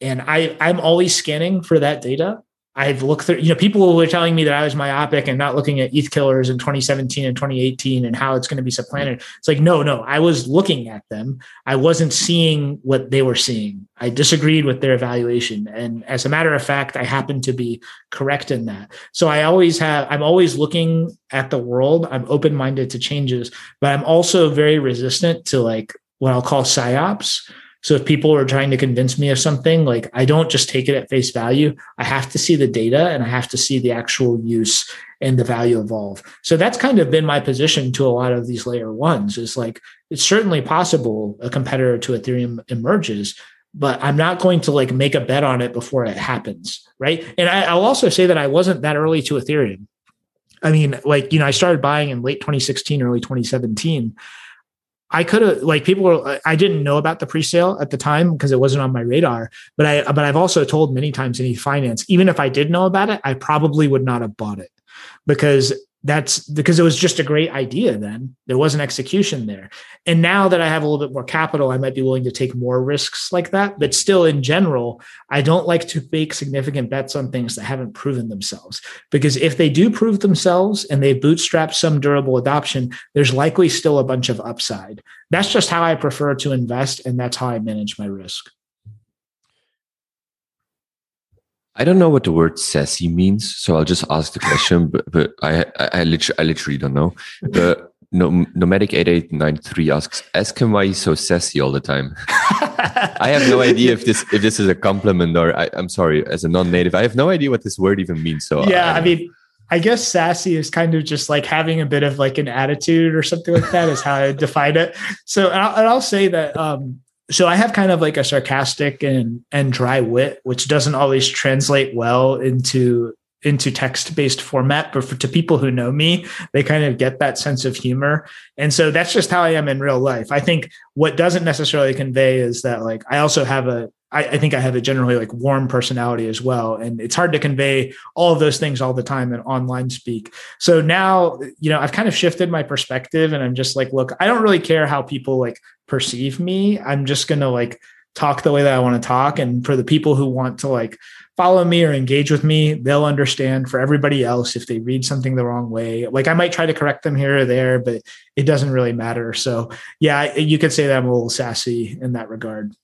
And I, I'm always scanning for that data. I've looked through, you know, people were telling me that I was myopic and not looking at ETH killers in 2017 and 2018 and how it's going to be supplanted. It's like, no, no, I was looking at them. I wasn't seeing what they were seeing. I disagreed with their evaluation. And as a matter of fact, I happen to be correct in that. So I always have, I'm always looking at the world. I'm open minded to changes, but I'm also very resistant to like what I'll call psyops so if people are trying to convince me of something, like I don't just take it at face value. I have to see the data and I have to see the actual use and the value evolve. So that's kind of been my position to a lot of these layer ones is like it's certainly possible a competitor to Ethereum emerges, but I'm not going to like make a bet on it before it happens. Right. And I, will also say that I wasn't that early to Ethereum. I mean, like, you know, I started buying in late 2016, early 2017. I could have like people were I didn't know about the pre-sale at the time because it wasn't on my radar. But I but I've also told many times in finance, even if I did know about it, I probably would not have bought it because that's because it was just a great idea then. There was an execution there. And now that i have a little bit more capital i might be willing to take more risks like that. But still in general i don't like to make significant bets on things that haven't proven themselves. Because if they do prove themselves and they bootstrap some durable adoption there's likely still a bunch of upside. That's just how i prefer to invest and that's how i manage my risk I don't know what the word sassy means, so I'll just ask the question. But, but I, I, I, literally, I literally don't know. The nomadic eight eight nine three asks, "Ask him why he's so sassy all the time." I have no idea if this if this is a compliment or I, am sorry, as a non-native, I have no idea what this word even means. So yeah, I, I mean. I guess sassy is kind of just like having a bit of like an attitude or something like that is how I define it. So, and I'll, and I'll say that um, so I have kind of like a sarcastic and and dry wit, which doesn't always translate well into into text based format, but for, to people who know me, they kind of get that sense of humor. And so that's just how I am in real life. I think what doesn't necessarily convey is that like I also have a I, I, think I have a generally like warm personality as well. And it's hard to convey all of those things all the time in online speak. So now, you know, I've kind of shifted my perspective and I'm just like, look, I don't really care how people like perceive me. I'm just going to like talk the way that I want to talk. And for the people who want to like follow me or engage with me, they'll understand. For everybody else, if they read something the wrong way, like I might try to correct them here or there, but it doesn't really matter. So yeah, you could say that I'm a little sassy in that regard.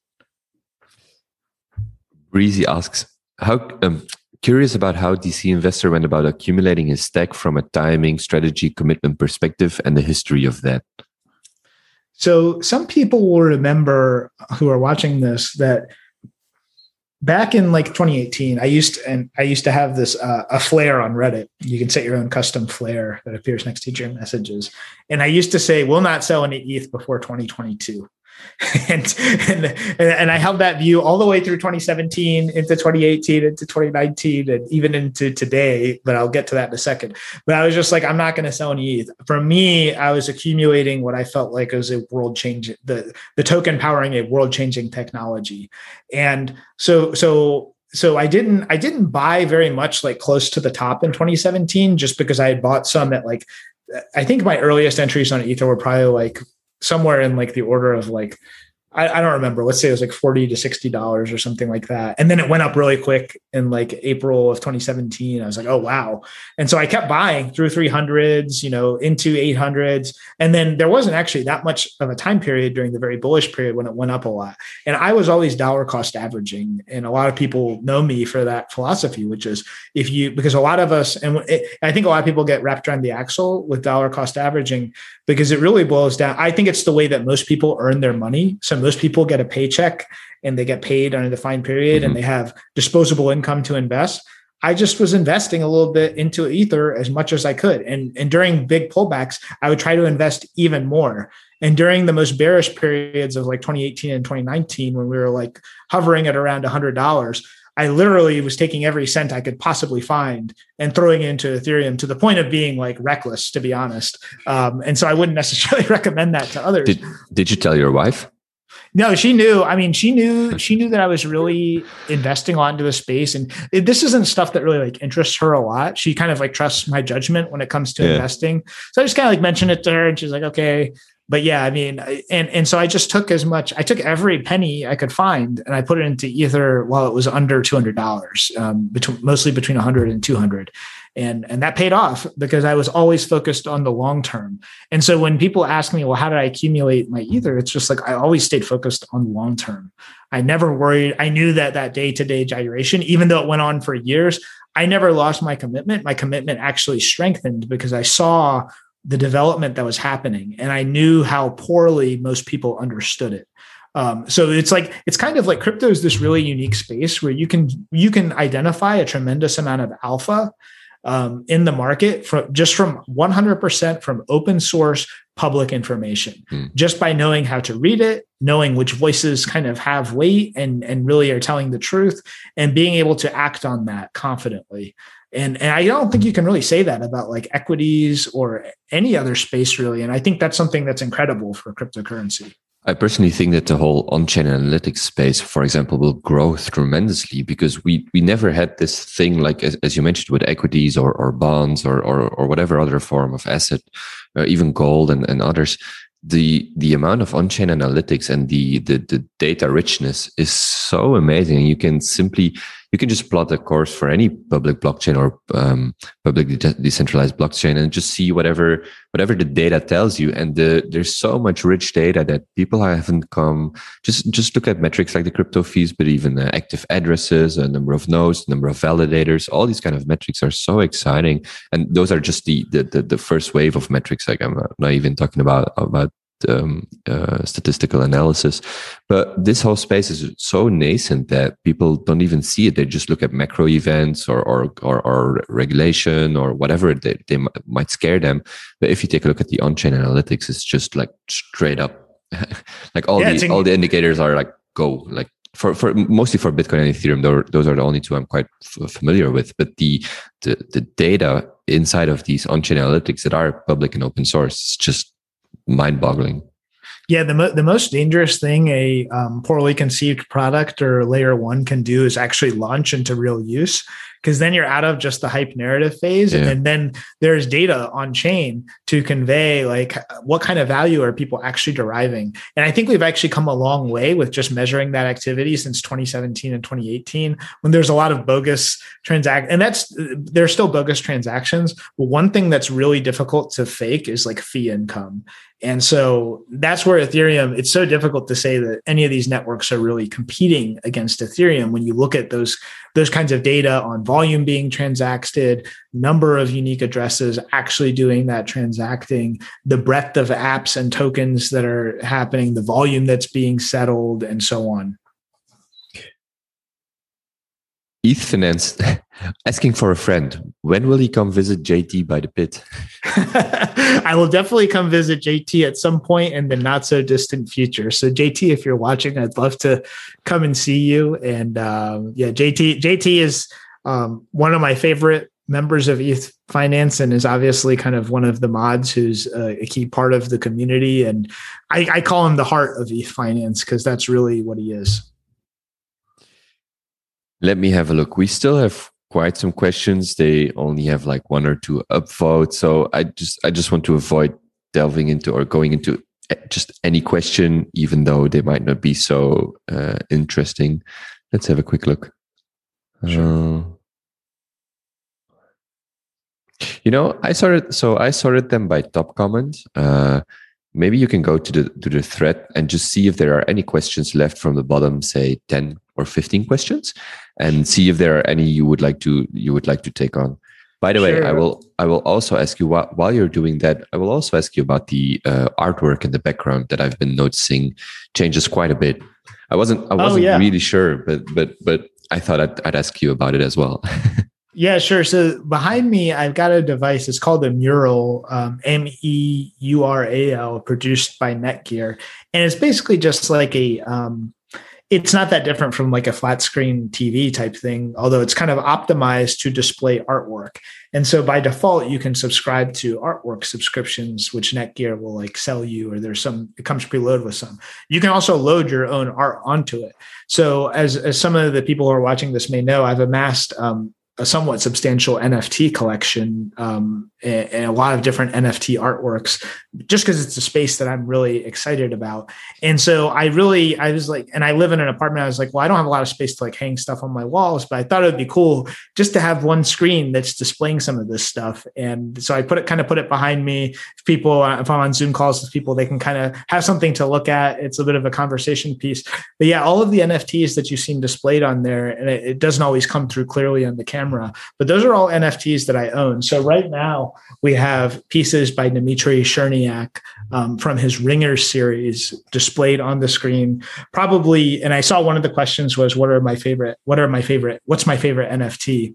Breezy asks, how um, curious about how DC Investor went about accumulating his stack from a timing, strategy, commitment perspective, and the history of that. So some people will remember who are watching this that back in like 2018 i used to, and i used to have this uh, a flare on reddit. You can set your own custom flare that appears next to your messages. And i used to say we'll not sell any eth before 2022 and, and and I held that view all the way through 2017 into 2018 into 2019 and even into today. But I'll get to that in a second. But I was just like, I'm not going to sell any ETH. For me, I was accumulating what I felt like was a world change the the token powering a world changing technology, and so so so I didn't I didn't buy very much like close to the top in 2017 just because I had bought some at like I think my earliest entries on Ether were probably like somewhere in like the order of like I, I, don't remember. Let's say it was like 40 to 60 dollars or something like that. And then it went up really quick in like April of 2017. I was like, oh wow. And so I kept buying through 300s, you know, into 800s. And then there wasn't actually that much of a time period during the very bullish period when it went up a lot. And I was always dollar cost averaging. And a lot of people know me for that philosophy, which is if you, because a lot of us, and it, I think a lot of people get wrapped around the axle with dollar cost averaging because it really boils down. I think it's the way that most people earn their money. So most people get a paycheck and they get paid on a defined period mm-hmm. and they have disposable income to invest. I just was investing a little bit into Ether as much as I could. And, and during big pullbacks, I would try to invest even more. And during the most bearish periods of like 2018 and 2019, when we were like hovering at around $100, I literally was taking every cent I could possibly find and throwing it into Ethereum to the point of being like reckless, to be honest. Um, and so I wouldn't necessarily recommend that to others. Did, did you tell your wife? No, she knew. I mean, she knew she knew that I was really investing a lot into the space, and it, this isn't stuff that really like interests her a lot. She kind of like trusts my judgment when it comes to yeah. investing. So I just kind of like mentioned it to her, and she's like, "Okay." But yeah, I mean, and and so I just took as much. I took every penny I could find, and I put it into Ether while it was under two hundred dollars, um, between mostly between 100 and 200 and and that paid off because i was always focused on the long term. And so when people ask me well how did i accumulate my ether? It's just like i always stayed focused on long term. I never worried i knew that that day to day gyration even though it went on for years i never lost my commitment. My commitment actually strengthened because i saw the development that was happening and i knew how poorly most people understood it. Um, so it's like it's kind of like crypto is this really unique space where you can you can identify a tremendous amount of alpha um, in the market from just from 100% from open source public information. Mm. just by knowing how to read it knowing which voices kind of have weight and and really are telling the truth and being able to act on that confidently and and I don't think you can really say that about like equities or any other space really and I think that's something that's incredible for cryptocurrency I personally think that the whole on-chain analytics space, for example, will grow tremendously because we we never had this thing like as, as you mentioned with equities or, or bonds or, or, or whatever other form of asset, uh, even gold and, and others. The the amount of on-chain analytics and the, the the data richness is so amazing. You can simply you can just plot a course for any public blockchain or um, publicly decentralized blockchain and just see whatever whatever the data tells you. And the, there's so much rich data that people haven't come. Just just look at metrics like the crypto fees, but even active addresses, a number of nodes, number of validators. All these kind of metrics are so exciting, and those are just the the the, the first wave of metrics. Like I'm not even talking about about um, uh, statistical analysis. But this whole space is so nascent that people don't even see it. They just look at macro events or or, or, or regulation or whatever they, they might scare them. But if you take a look at the on-chain analytics, it's just like straight up, like all yeah, the all the indicators are like go like for for mostly for Bitcoin and Ethereum. Those are the only two I'm quite f- familiar with. But the, the the data inside of these on-chain analytics that are public and open source, is just mind boggling. Yeah, the, mo- the most dangerous thing a um, poorly conceived product or layer one can do is actually launch into real use. because then you're out of just the hype narrative phase yeah. and then there's data on chain to convey like what kind of value are people actually deriving and i think we've actually come a long way with just measuring that activity since 2017 and 2018 when there's a lot of bogus transact and that's there's still bogus transactions but one thing that's really difficult to fake is like fee income and so that's where Ethereum, it's so difficult to say that any of these networks are really competing against Ethereum when you look at those, those kinds of data on volume being transacted, number of unique addresses actually doing that transacting, the breadth of apps and tokens that are happening, the volume that's being settled, and so on. ETH Finance asking for a friend. When will he come visit JT by the pit? I will definitely come visit JT at some point in the not so distant future. So JT, if you're watching, I'd love to come and see you. And um, yeah, JT JT is um, one of my favorite members of ETH Finance and is obviously kind of one of the mods who's a, key part of the community. And I, I call him the heart of ETH Finance because that's really what he is. Let me have a look. We still have quite some questions. They only have like one or two upvotes. So I just I just want to avoid delving into or going into just any question, even though they might not be so uh, interesting. Let's have a quick look. Sure. Uh, you know, I sorted so I sorted them by top comment. Uh, maybe you can go to the to the thread and just see if there are any questions left from the bottom, say 10 or 15 questions and see if there are any you would like to you would like to take on by the sure. way i will i will also ask you while, while you're doing that i will also ask you about the uh, artwork in the background that i've been noticing changes quite a bit i wasn't i oh, wasn't oh, yeah. really sure but but but i thought i'd, I'd ask you about it as well Yeah, sure. So behind me, I've got a device. It's called a Meural, um, M E U R A L, produced by Netgear, and it's basically just like a um, it's not that different from like a flat screen TV type thing, although it's kind of optimized to display artwork. And so by default, you can subscribe to artwork subscriptions, which Netgear will like sell you, or there's some, it comes preloaded with some. You can also load your own art onto it. So as, as some of the people who are watching this may know, I've amassed um, a somewhat substantial NFT collection um, and, a lot of different NFT artworks, just because it's a space that I'm really excited about. And so I really, I was like, and I live in an apartment. I was like, well, I don't have a lot of space to like hang stuff on my walls, but I thought it would be cool just to have one screen that's displaying some of this stuff. And so I put it kind of put it behind me. If people, uh, if I'm on Zoom calls with people, they can kind of have something to look at. It's a bit of a conversation piece. But yeah, all of the NFTs that you've seen displayed on there, and it, it doesn't always come through clearly on the camera camera. But those are all NFTs that I own. So right now we have pieces by Dmitri Cherniak um, from his Ringer series displayed on the screen. Probably, and I saw one of the questions was, "What are my favorite? What are my favorite? What's my favorite NFT?"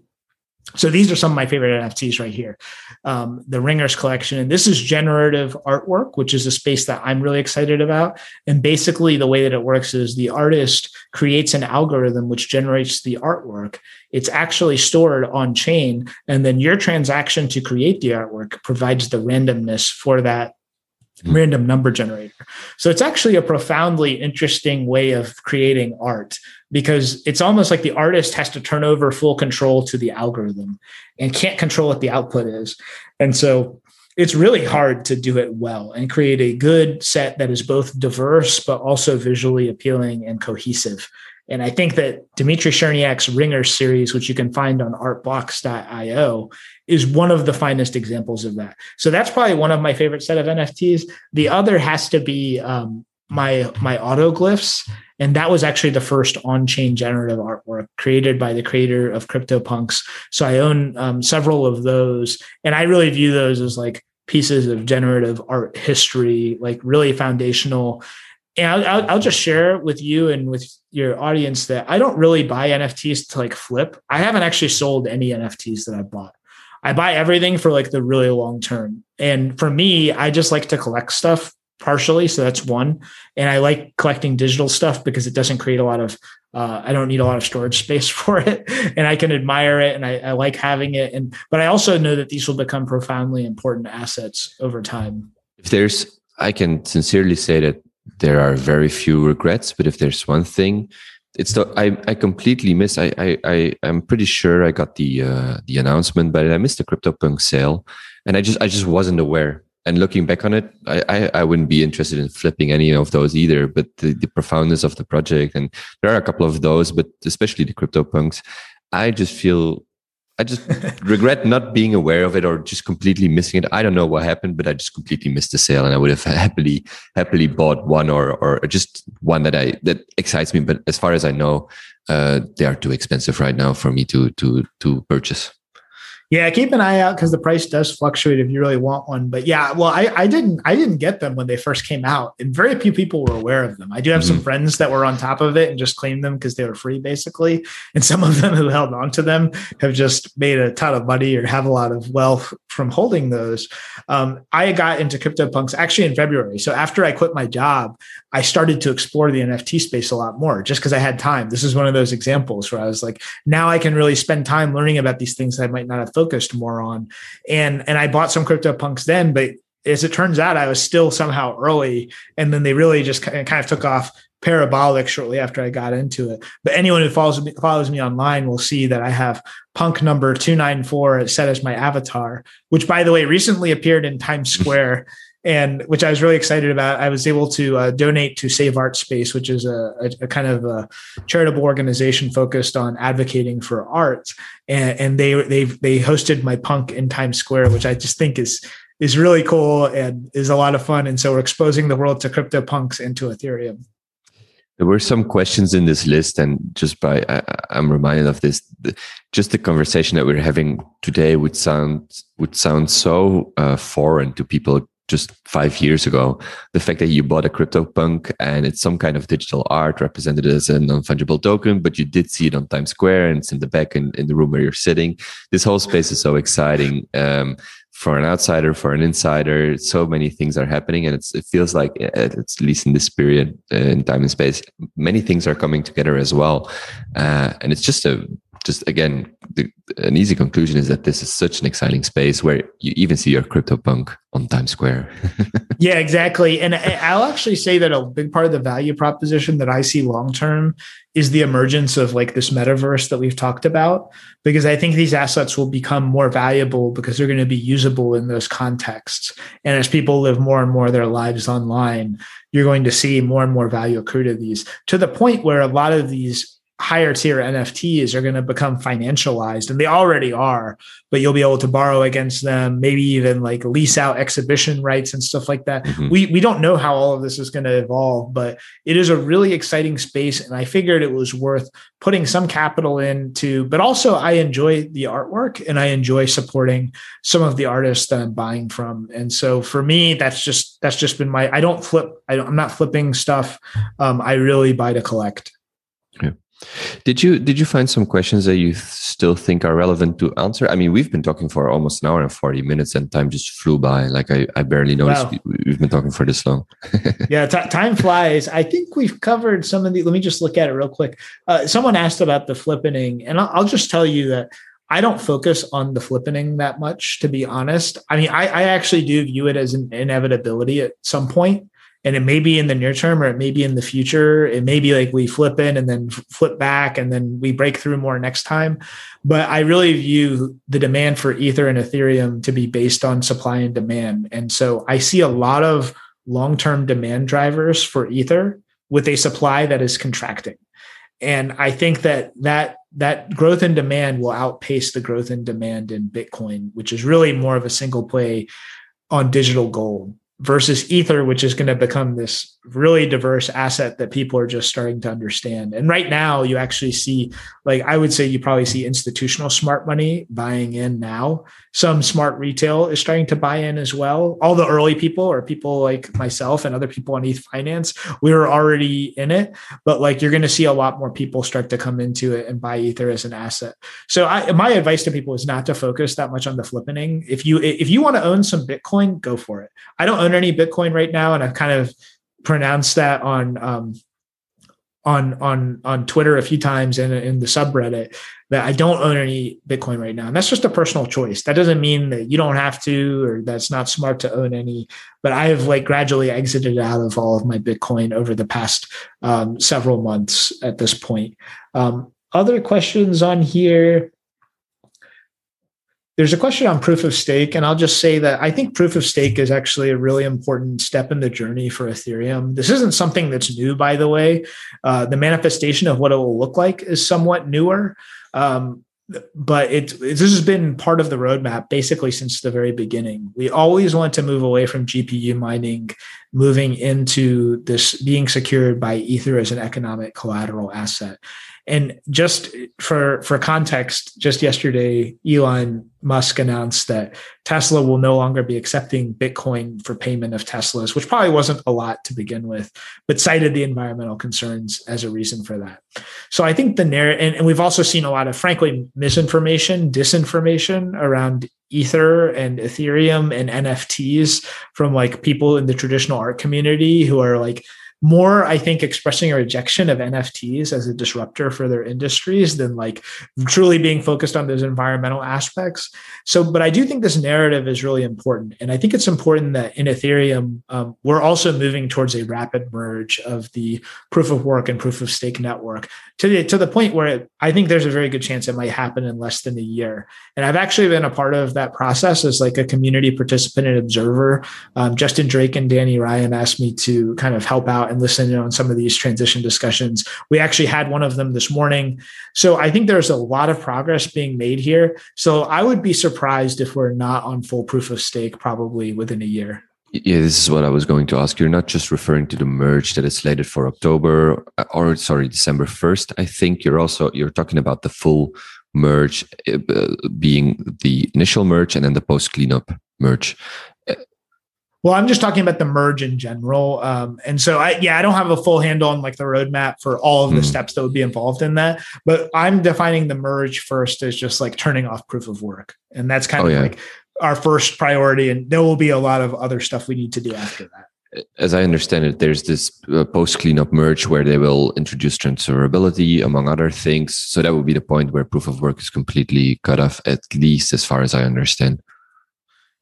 So these are some of my favorite NFTs right here. Um, the Ringers collection. And this is generative artwork, which is a space that I'm really excited about. And basically, the way that it works is the artist creates an algorithm which generates the artwork. It's actually stored on chain. And then your transaction to create the artwork provides the randomness for that random number generator. So it's actually a profoundly interesting way of creating art because it's almost like the artist has to turn over full control to the algorithm and can't control what the output is. And so it's really hard to do it well and create a good set that is both diverse but also visually appealing and cohesive. And I think that Dmitri Cherniak's Ringer series, which you can find on artblocks.io, is one of the finest examples of that. So that's probably one of my favorite set of NFTs. The other has to be um, my my autoglyphs, and that was actually the first on-chain generative artwork created by the creator of CryptoPunks. So I own um, several of those, and I really view those as like pieces of generative art history, like really foundational and I'll, I'll, I'll, just share with you and with your audience that I don't really buy NFTs to like flip. I haven't actually sold any NFTs that I bought. I buy everything for like the really long term. And for me, I just like to collect stuff partially. So that's one. And I like collecting digital stuff because it doesn't create a lot of, uh, I don't need a lot of storage space for it. And I can admire it and I, I like having it. And, but I also know that these will become profoundly important assets over time. If there's, I can sincerely say that there are very few regrets, but if there's one thing it's the I, I completely miss I, I I I'm pretty sure I got the uh, the announcement, but I missed the CryptoPunk sale, and I just I just wasn't aware. And looking back on it, I, I, I wouldn't be interested in flipping any of those either. But the, the profoundness of the project, and there are a couple of those, but especially the CryptoPunks, I just feel I just regret not being aware of it or just completely missing it. I don't know what happened, but I just completely missed the sale, and I would have happily happily bought one or or just one that I that excites me. But as far as I know, uh, they are too expensive right now for me to to to purchase. Yeah, keep an eye out because the price does fluctuate if you really want one. But yeah, well, I, I didn't I didn't get them when they first came out, and very few people were aware of them. I do have mm-hmm. some friends that were on top of it and just claimed them because they were free, basically. And some of them who held on to them have just made a ton of money or have a lot of wealth from holding those. Um, I got into CryptoPunks actually in February. So after I quit my job, I started to explore the NFT space a lot more just because I had time. This is one of those examples where I was like, now I can really spend time learning about these things that I might not have focused more on. And and I bought some CryptoPunks then, but as it turns out, I was still somehow early, and then they really just kind of took off parabolic shortly after I got into it. But anyone who follows me, follows me online will see that I have punk number 294 set as my avatar, which by the way recently appeared in Times Square and which I was really excited about. I was able to uh, donate to Save Art Space, which is a, a, a, kind of a charitable organization focused on advocating for art, and, and they they they hosted my punk in Times Square, which I just think is is really cool and is a lot of fun. And so we're exposing the world to crypto punks and to Ethereum. There were some questions in this list, and just by I, am reminded of this. Just the conversation that we're having today would sound would sound so uh, foreign to people just five years ago. The fact that you bought a CryptoPunk and it's some kind of digital art represented as a non fungible token, but you did see it on Times Square and it's in the back in, in the room where you're sitting. This whole space is so exciting. Um, for an outsider, for an insider, so many things are happening, and it feels like, at least in this period uh, in time and space, many things are coming together as well, uh, and it's just a just again, the, an easy conclusion is that this is such an exciting space where you even see your CryptoPunk on Times Square. yeah, exactly. And I'll actually say that a big part of the value proposition that I see long term is the emergence of like this metaverse that we've talked about, because I think these assets will become more valuable because they're going to be usable in those contexts. And as people live more and more of their lives online, you're going to see more and more value accrue to these to the point where a lot of these higher tier NFTs are going to become financialized and they already are, but you'll be able to borrow against them, maybe even like lease out exhibition rights and stuff like that. Mm-hmm. We we don't know how all of this is going to evolve, but it is a really exciting space and I figured it was worth putting some capital into, but also I enjoy the artwork and I enjoy supporting some of the artists that I'm buying from. And so for me that's just that's just been my I don't flip I don't, I'm not flipping stuff. Um, I really buy to collect. Did you did you find some questions that you still think are relevant to answer? I mean, we've been talking for almost an hour and forty minutes, and time just flew by. Like I, I barely noticed wow. we, have been talking for this long. yeah, t- time flies. I think we've covered some of the. Let me just look at it real quick. Uh, someone asked about the flippening, and I'll, I'll just tell you that I don't focus on the flippening that much, to be honest. I mean, I, I actually do view it as an inevitability at some point and it may be in the near term or it may be in the future. It may be like we flip in and then flip back and then we break through more next time. But i really view the demand for ether and ethereum to be based on supply and demand. And so i see a lot of long-term demand drivers for ether with a supply that is contracting. And i think that that that growth in demand will outpace the growth in demand in bitcoin which is really more of a single play on digital gold versus ether which is going to become this really diverse asset that people are just starting to understand. And right now you actually see like i would say you probably see institutional smart money buying in now. Some smart retail is starting to buy in as well. All the early people or people like myself and other people on eth finance we were already in it. But like you're going to see a lot more people start to come into it and buy ether as an asset. So I, my advice to people is not to focus that much on the flippening. If you if you want to own some bitcoin go for it. I don't own any Bitcoin right now, and I've kind of pronounced that on um, on on on Twitter a few times and in the subreddit that I don't own any Bitcoin right now. And that's just a personal choice. That doesn't mean that you don't have to or that's not smart to own any. But I have like gradually exited out of all of my Bitcoin over the past um, several months at this point. Um, other questions on here there's a question on proof of stake, and I'll just say that I think proof of stake is actually a really important step in the journey for Ethereum. This isn't something that's new, by the way. Uh, the manifestation of what it will look like is somewhat newer. Um, but it, it, this has been part of the roadmap basically since the very beginning. We always want to move away from GPU mining, moving into this being secured by Ether as an economic collateral asset. And just for for context, just yesterday, Elon Musk announced that Tesla will no longer be accepting Bitcoin for payment of Teslas, which probably wasn't a lot to begin with, but cited the environmental concerns as a reason for that. So I think the narrative, and, and we've also seen a lot of, frankly, misinformation, disinformation around Ether and Ethereum and NFTs from like people in the traditional art community who are like, more, I think, expressing a rejection of NFTs as a disruptor for their industries than like truly being focused on those environmental aspects. So, but I do think this narrative is really important. And I think it's important that in Ethereum, um, we're also moving towards a rapid merge of the proof of work and proof of stake network to the, to the point where it, I think there's a very good chance it might happen in less than a year. And I've actually been a part of that process as like a community participant and observer. Um, Justin Drake and Danny Ryan asked me to kind of help out and listen in on some of these transition discussions. We actually had one of them this morning. So I think there's a lot of progress being made here. So I would be surprised if we're not on full proof of stake probably within a year. Yeah, this is what I was going to ask. You're not just referring to the merge that is slated for October or sorry, December 1st. I think you're also you're talking about the full merge uh, being the initial merge and then the post cleanup merge. Well, I'm just talking about the merge in general. Um, and so I, yeah, I don't have a full handle on like the roadmap for all of the mm. steps that would be involved in that, but I'm defining the merge first as just like turning off proof of work. And that's kind oh, of yeah. like our first priority. And there will be a lot of other stuff we need to do after that as I understand it, there's this uh, post cleanup merge where they will introduce transferability, among other things. So that would be the point where proof of work is completely cut off, at least as far as I understand.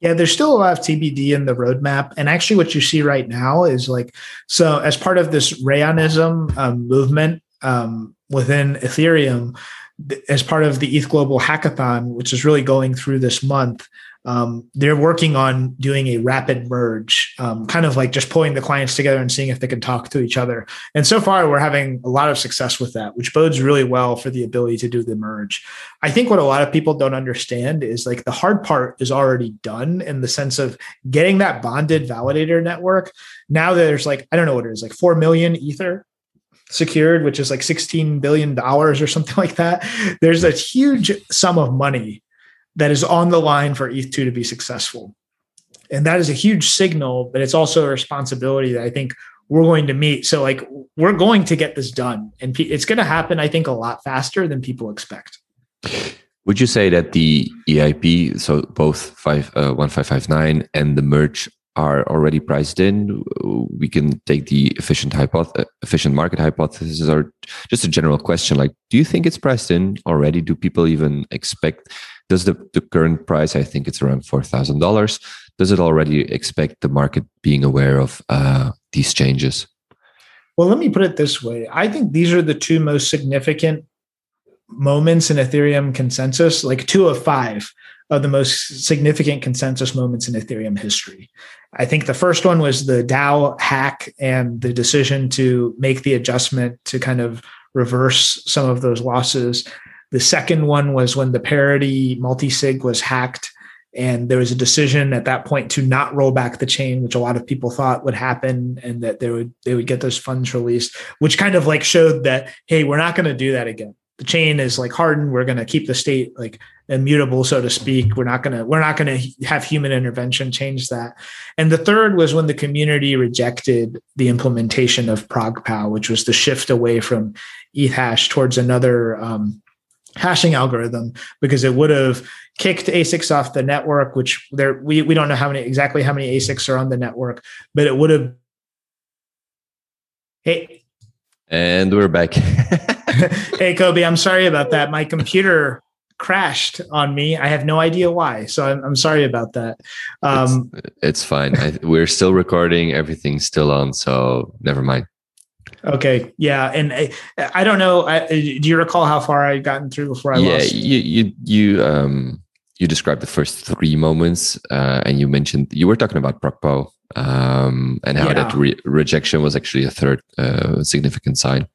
Yeah, there's still a lot of TBD in the roadmap. And actually, what you see right now is like, so as part of this Rayonism um, movement um, within Ethereum, as part of the ETH Global Hackathon, which is really going through this month, um, they're working on doing a rapid merge, um, kind of like just pulling the clients together and seeing if they can talk to each other. And so far, we're having a lot of success with that, which bodes really well for the ability to do the merge. I think what a lot of people don't understand is like the hard part is already done in the sense of getting that bonded validator network. Now there's like, I don't know what it is, like 4 million Ether secured, which is like $16 billion or something like that. There's a huge sum of money that is on the line for ETH2 to be successful. And that is a huge signal, but it's also a responsibility that I think we're going to meet. So, like, we're going to get this done, and it's going to happen, I think, a lot faster than people expect. Would you say that the EIP, so both five, uh, 1559 and the merge are already priced in? We can take the efficient efficient market hypothesis, or just a general question like, do you think it's priced in already? Do people even expect does the, the current price, I think it's around $4,000, does it already expect the market being aware of uh, these changes? Well, let me put it this way. I think these are the two most significant moments in Ethereum consensus, like two of five of the most significant consensus moments in Ethereum history. I think the first one was the DAO hack and the decision to make the adjustment to kind of reverse some of those losses. The second one was when the parity multi-sig was hacked and there was a decision at that point to not roll back the chain which a lot of people thought would happen and that they would they would get those funds released which kind of like showed that hey we're not going to do that again. The chain is like hardened. We're going to keep the state like immutable so to speak. We're not going to we're not going to have human intervention change that. And the third was when the community rejected the implementation of ProgPow which was the shift away from ethash towards another um, hashing algorithm because it would have kicked ASICs off the network, which there we, we don't know how many exactly how many ASICs are on the network, but it would have hey And we're back. hey, Kobe, I'm sorry about that. My computer crashed on me. I have no idea why. So I'm, I'm sorry about that. Um, it's, it's fine. I, we're still recording. Everything's still on. So never mind. Okay. Yeah. And I, I don't know. I, do you recall how far I'd gotten through before I yeah, lost? you, you, you, um, you described the first three moments, uh, and you mentioned you were talking about ProgPow um, and how yeah. that re- rejection was actually a third uh, significant sign.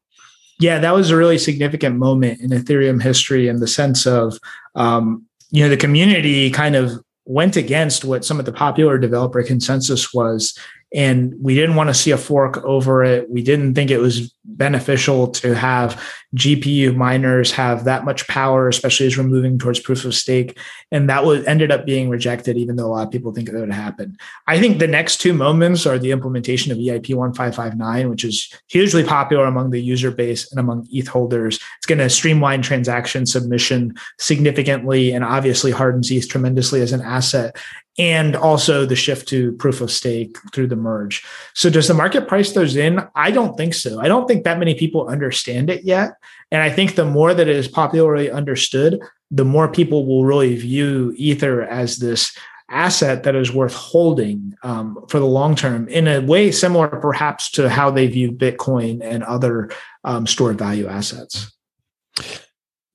Yeah, that was a really significant moment in Ethereum history in the sense of, um, you know, the community kind of went against what some of the popular developer consensus was and we didn't want to see a fork over it. We didn't think it was beneficial to have GPU miners have that much power, especially as we're moving towards proof of stake. And that was ended up being rejected, even though a lot of people think that would happen. I think the next two moments are the implementation of EIP 1559, which is hugely popular among the user base and among ETH holders. It's going to streamline transaction submission significantly and obviously hardens ETH tremendously as an asset and also the shift to proof of stake through the merge. So does the market price those in? I don't think so. I don't think that many people understand it yet. And I think the more that it is popularly understood, the more people will really view Ether as this asset that is worth holding um, for the long term in a way similar perhaps to how they view Bitcoin and other um, stored value assets.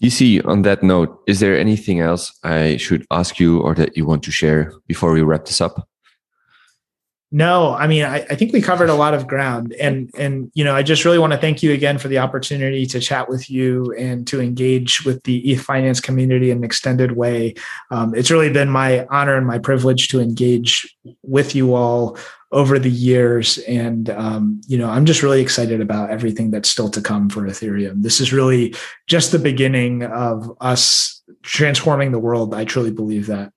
DC, on that note, is there anything else I should ask you or that you want to share before we wrap this up? No, I mean, I, I, think we covered a lot of ground, and and you know, I just really want to thank you again for the opportunity to chat with you and to engage with the ETH finance community in an extended way. Um, it's really been my honor and my privilege to engage with you all over the years, and um, you know, I'm just really excited about everything that's still to come for Ethereum. This is really just the beginning of us transforming the world. I truly believe that.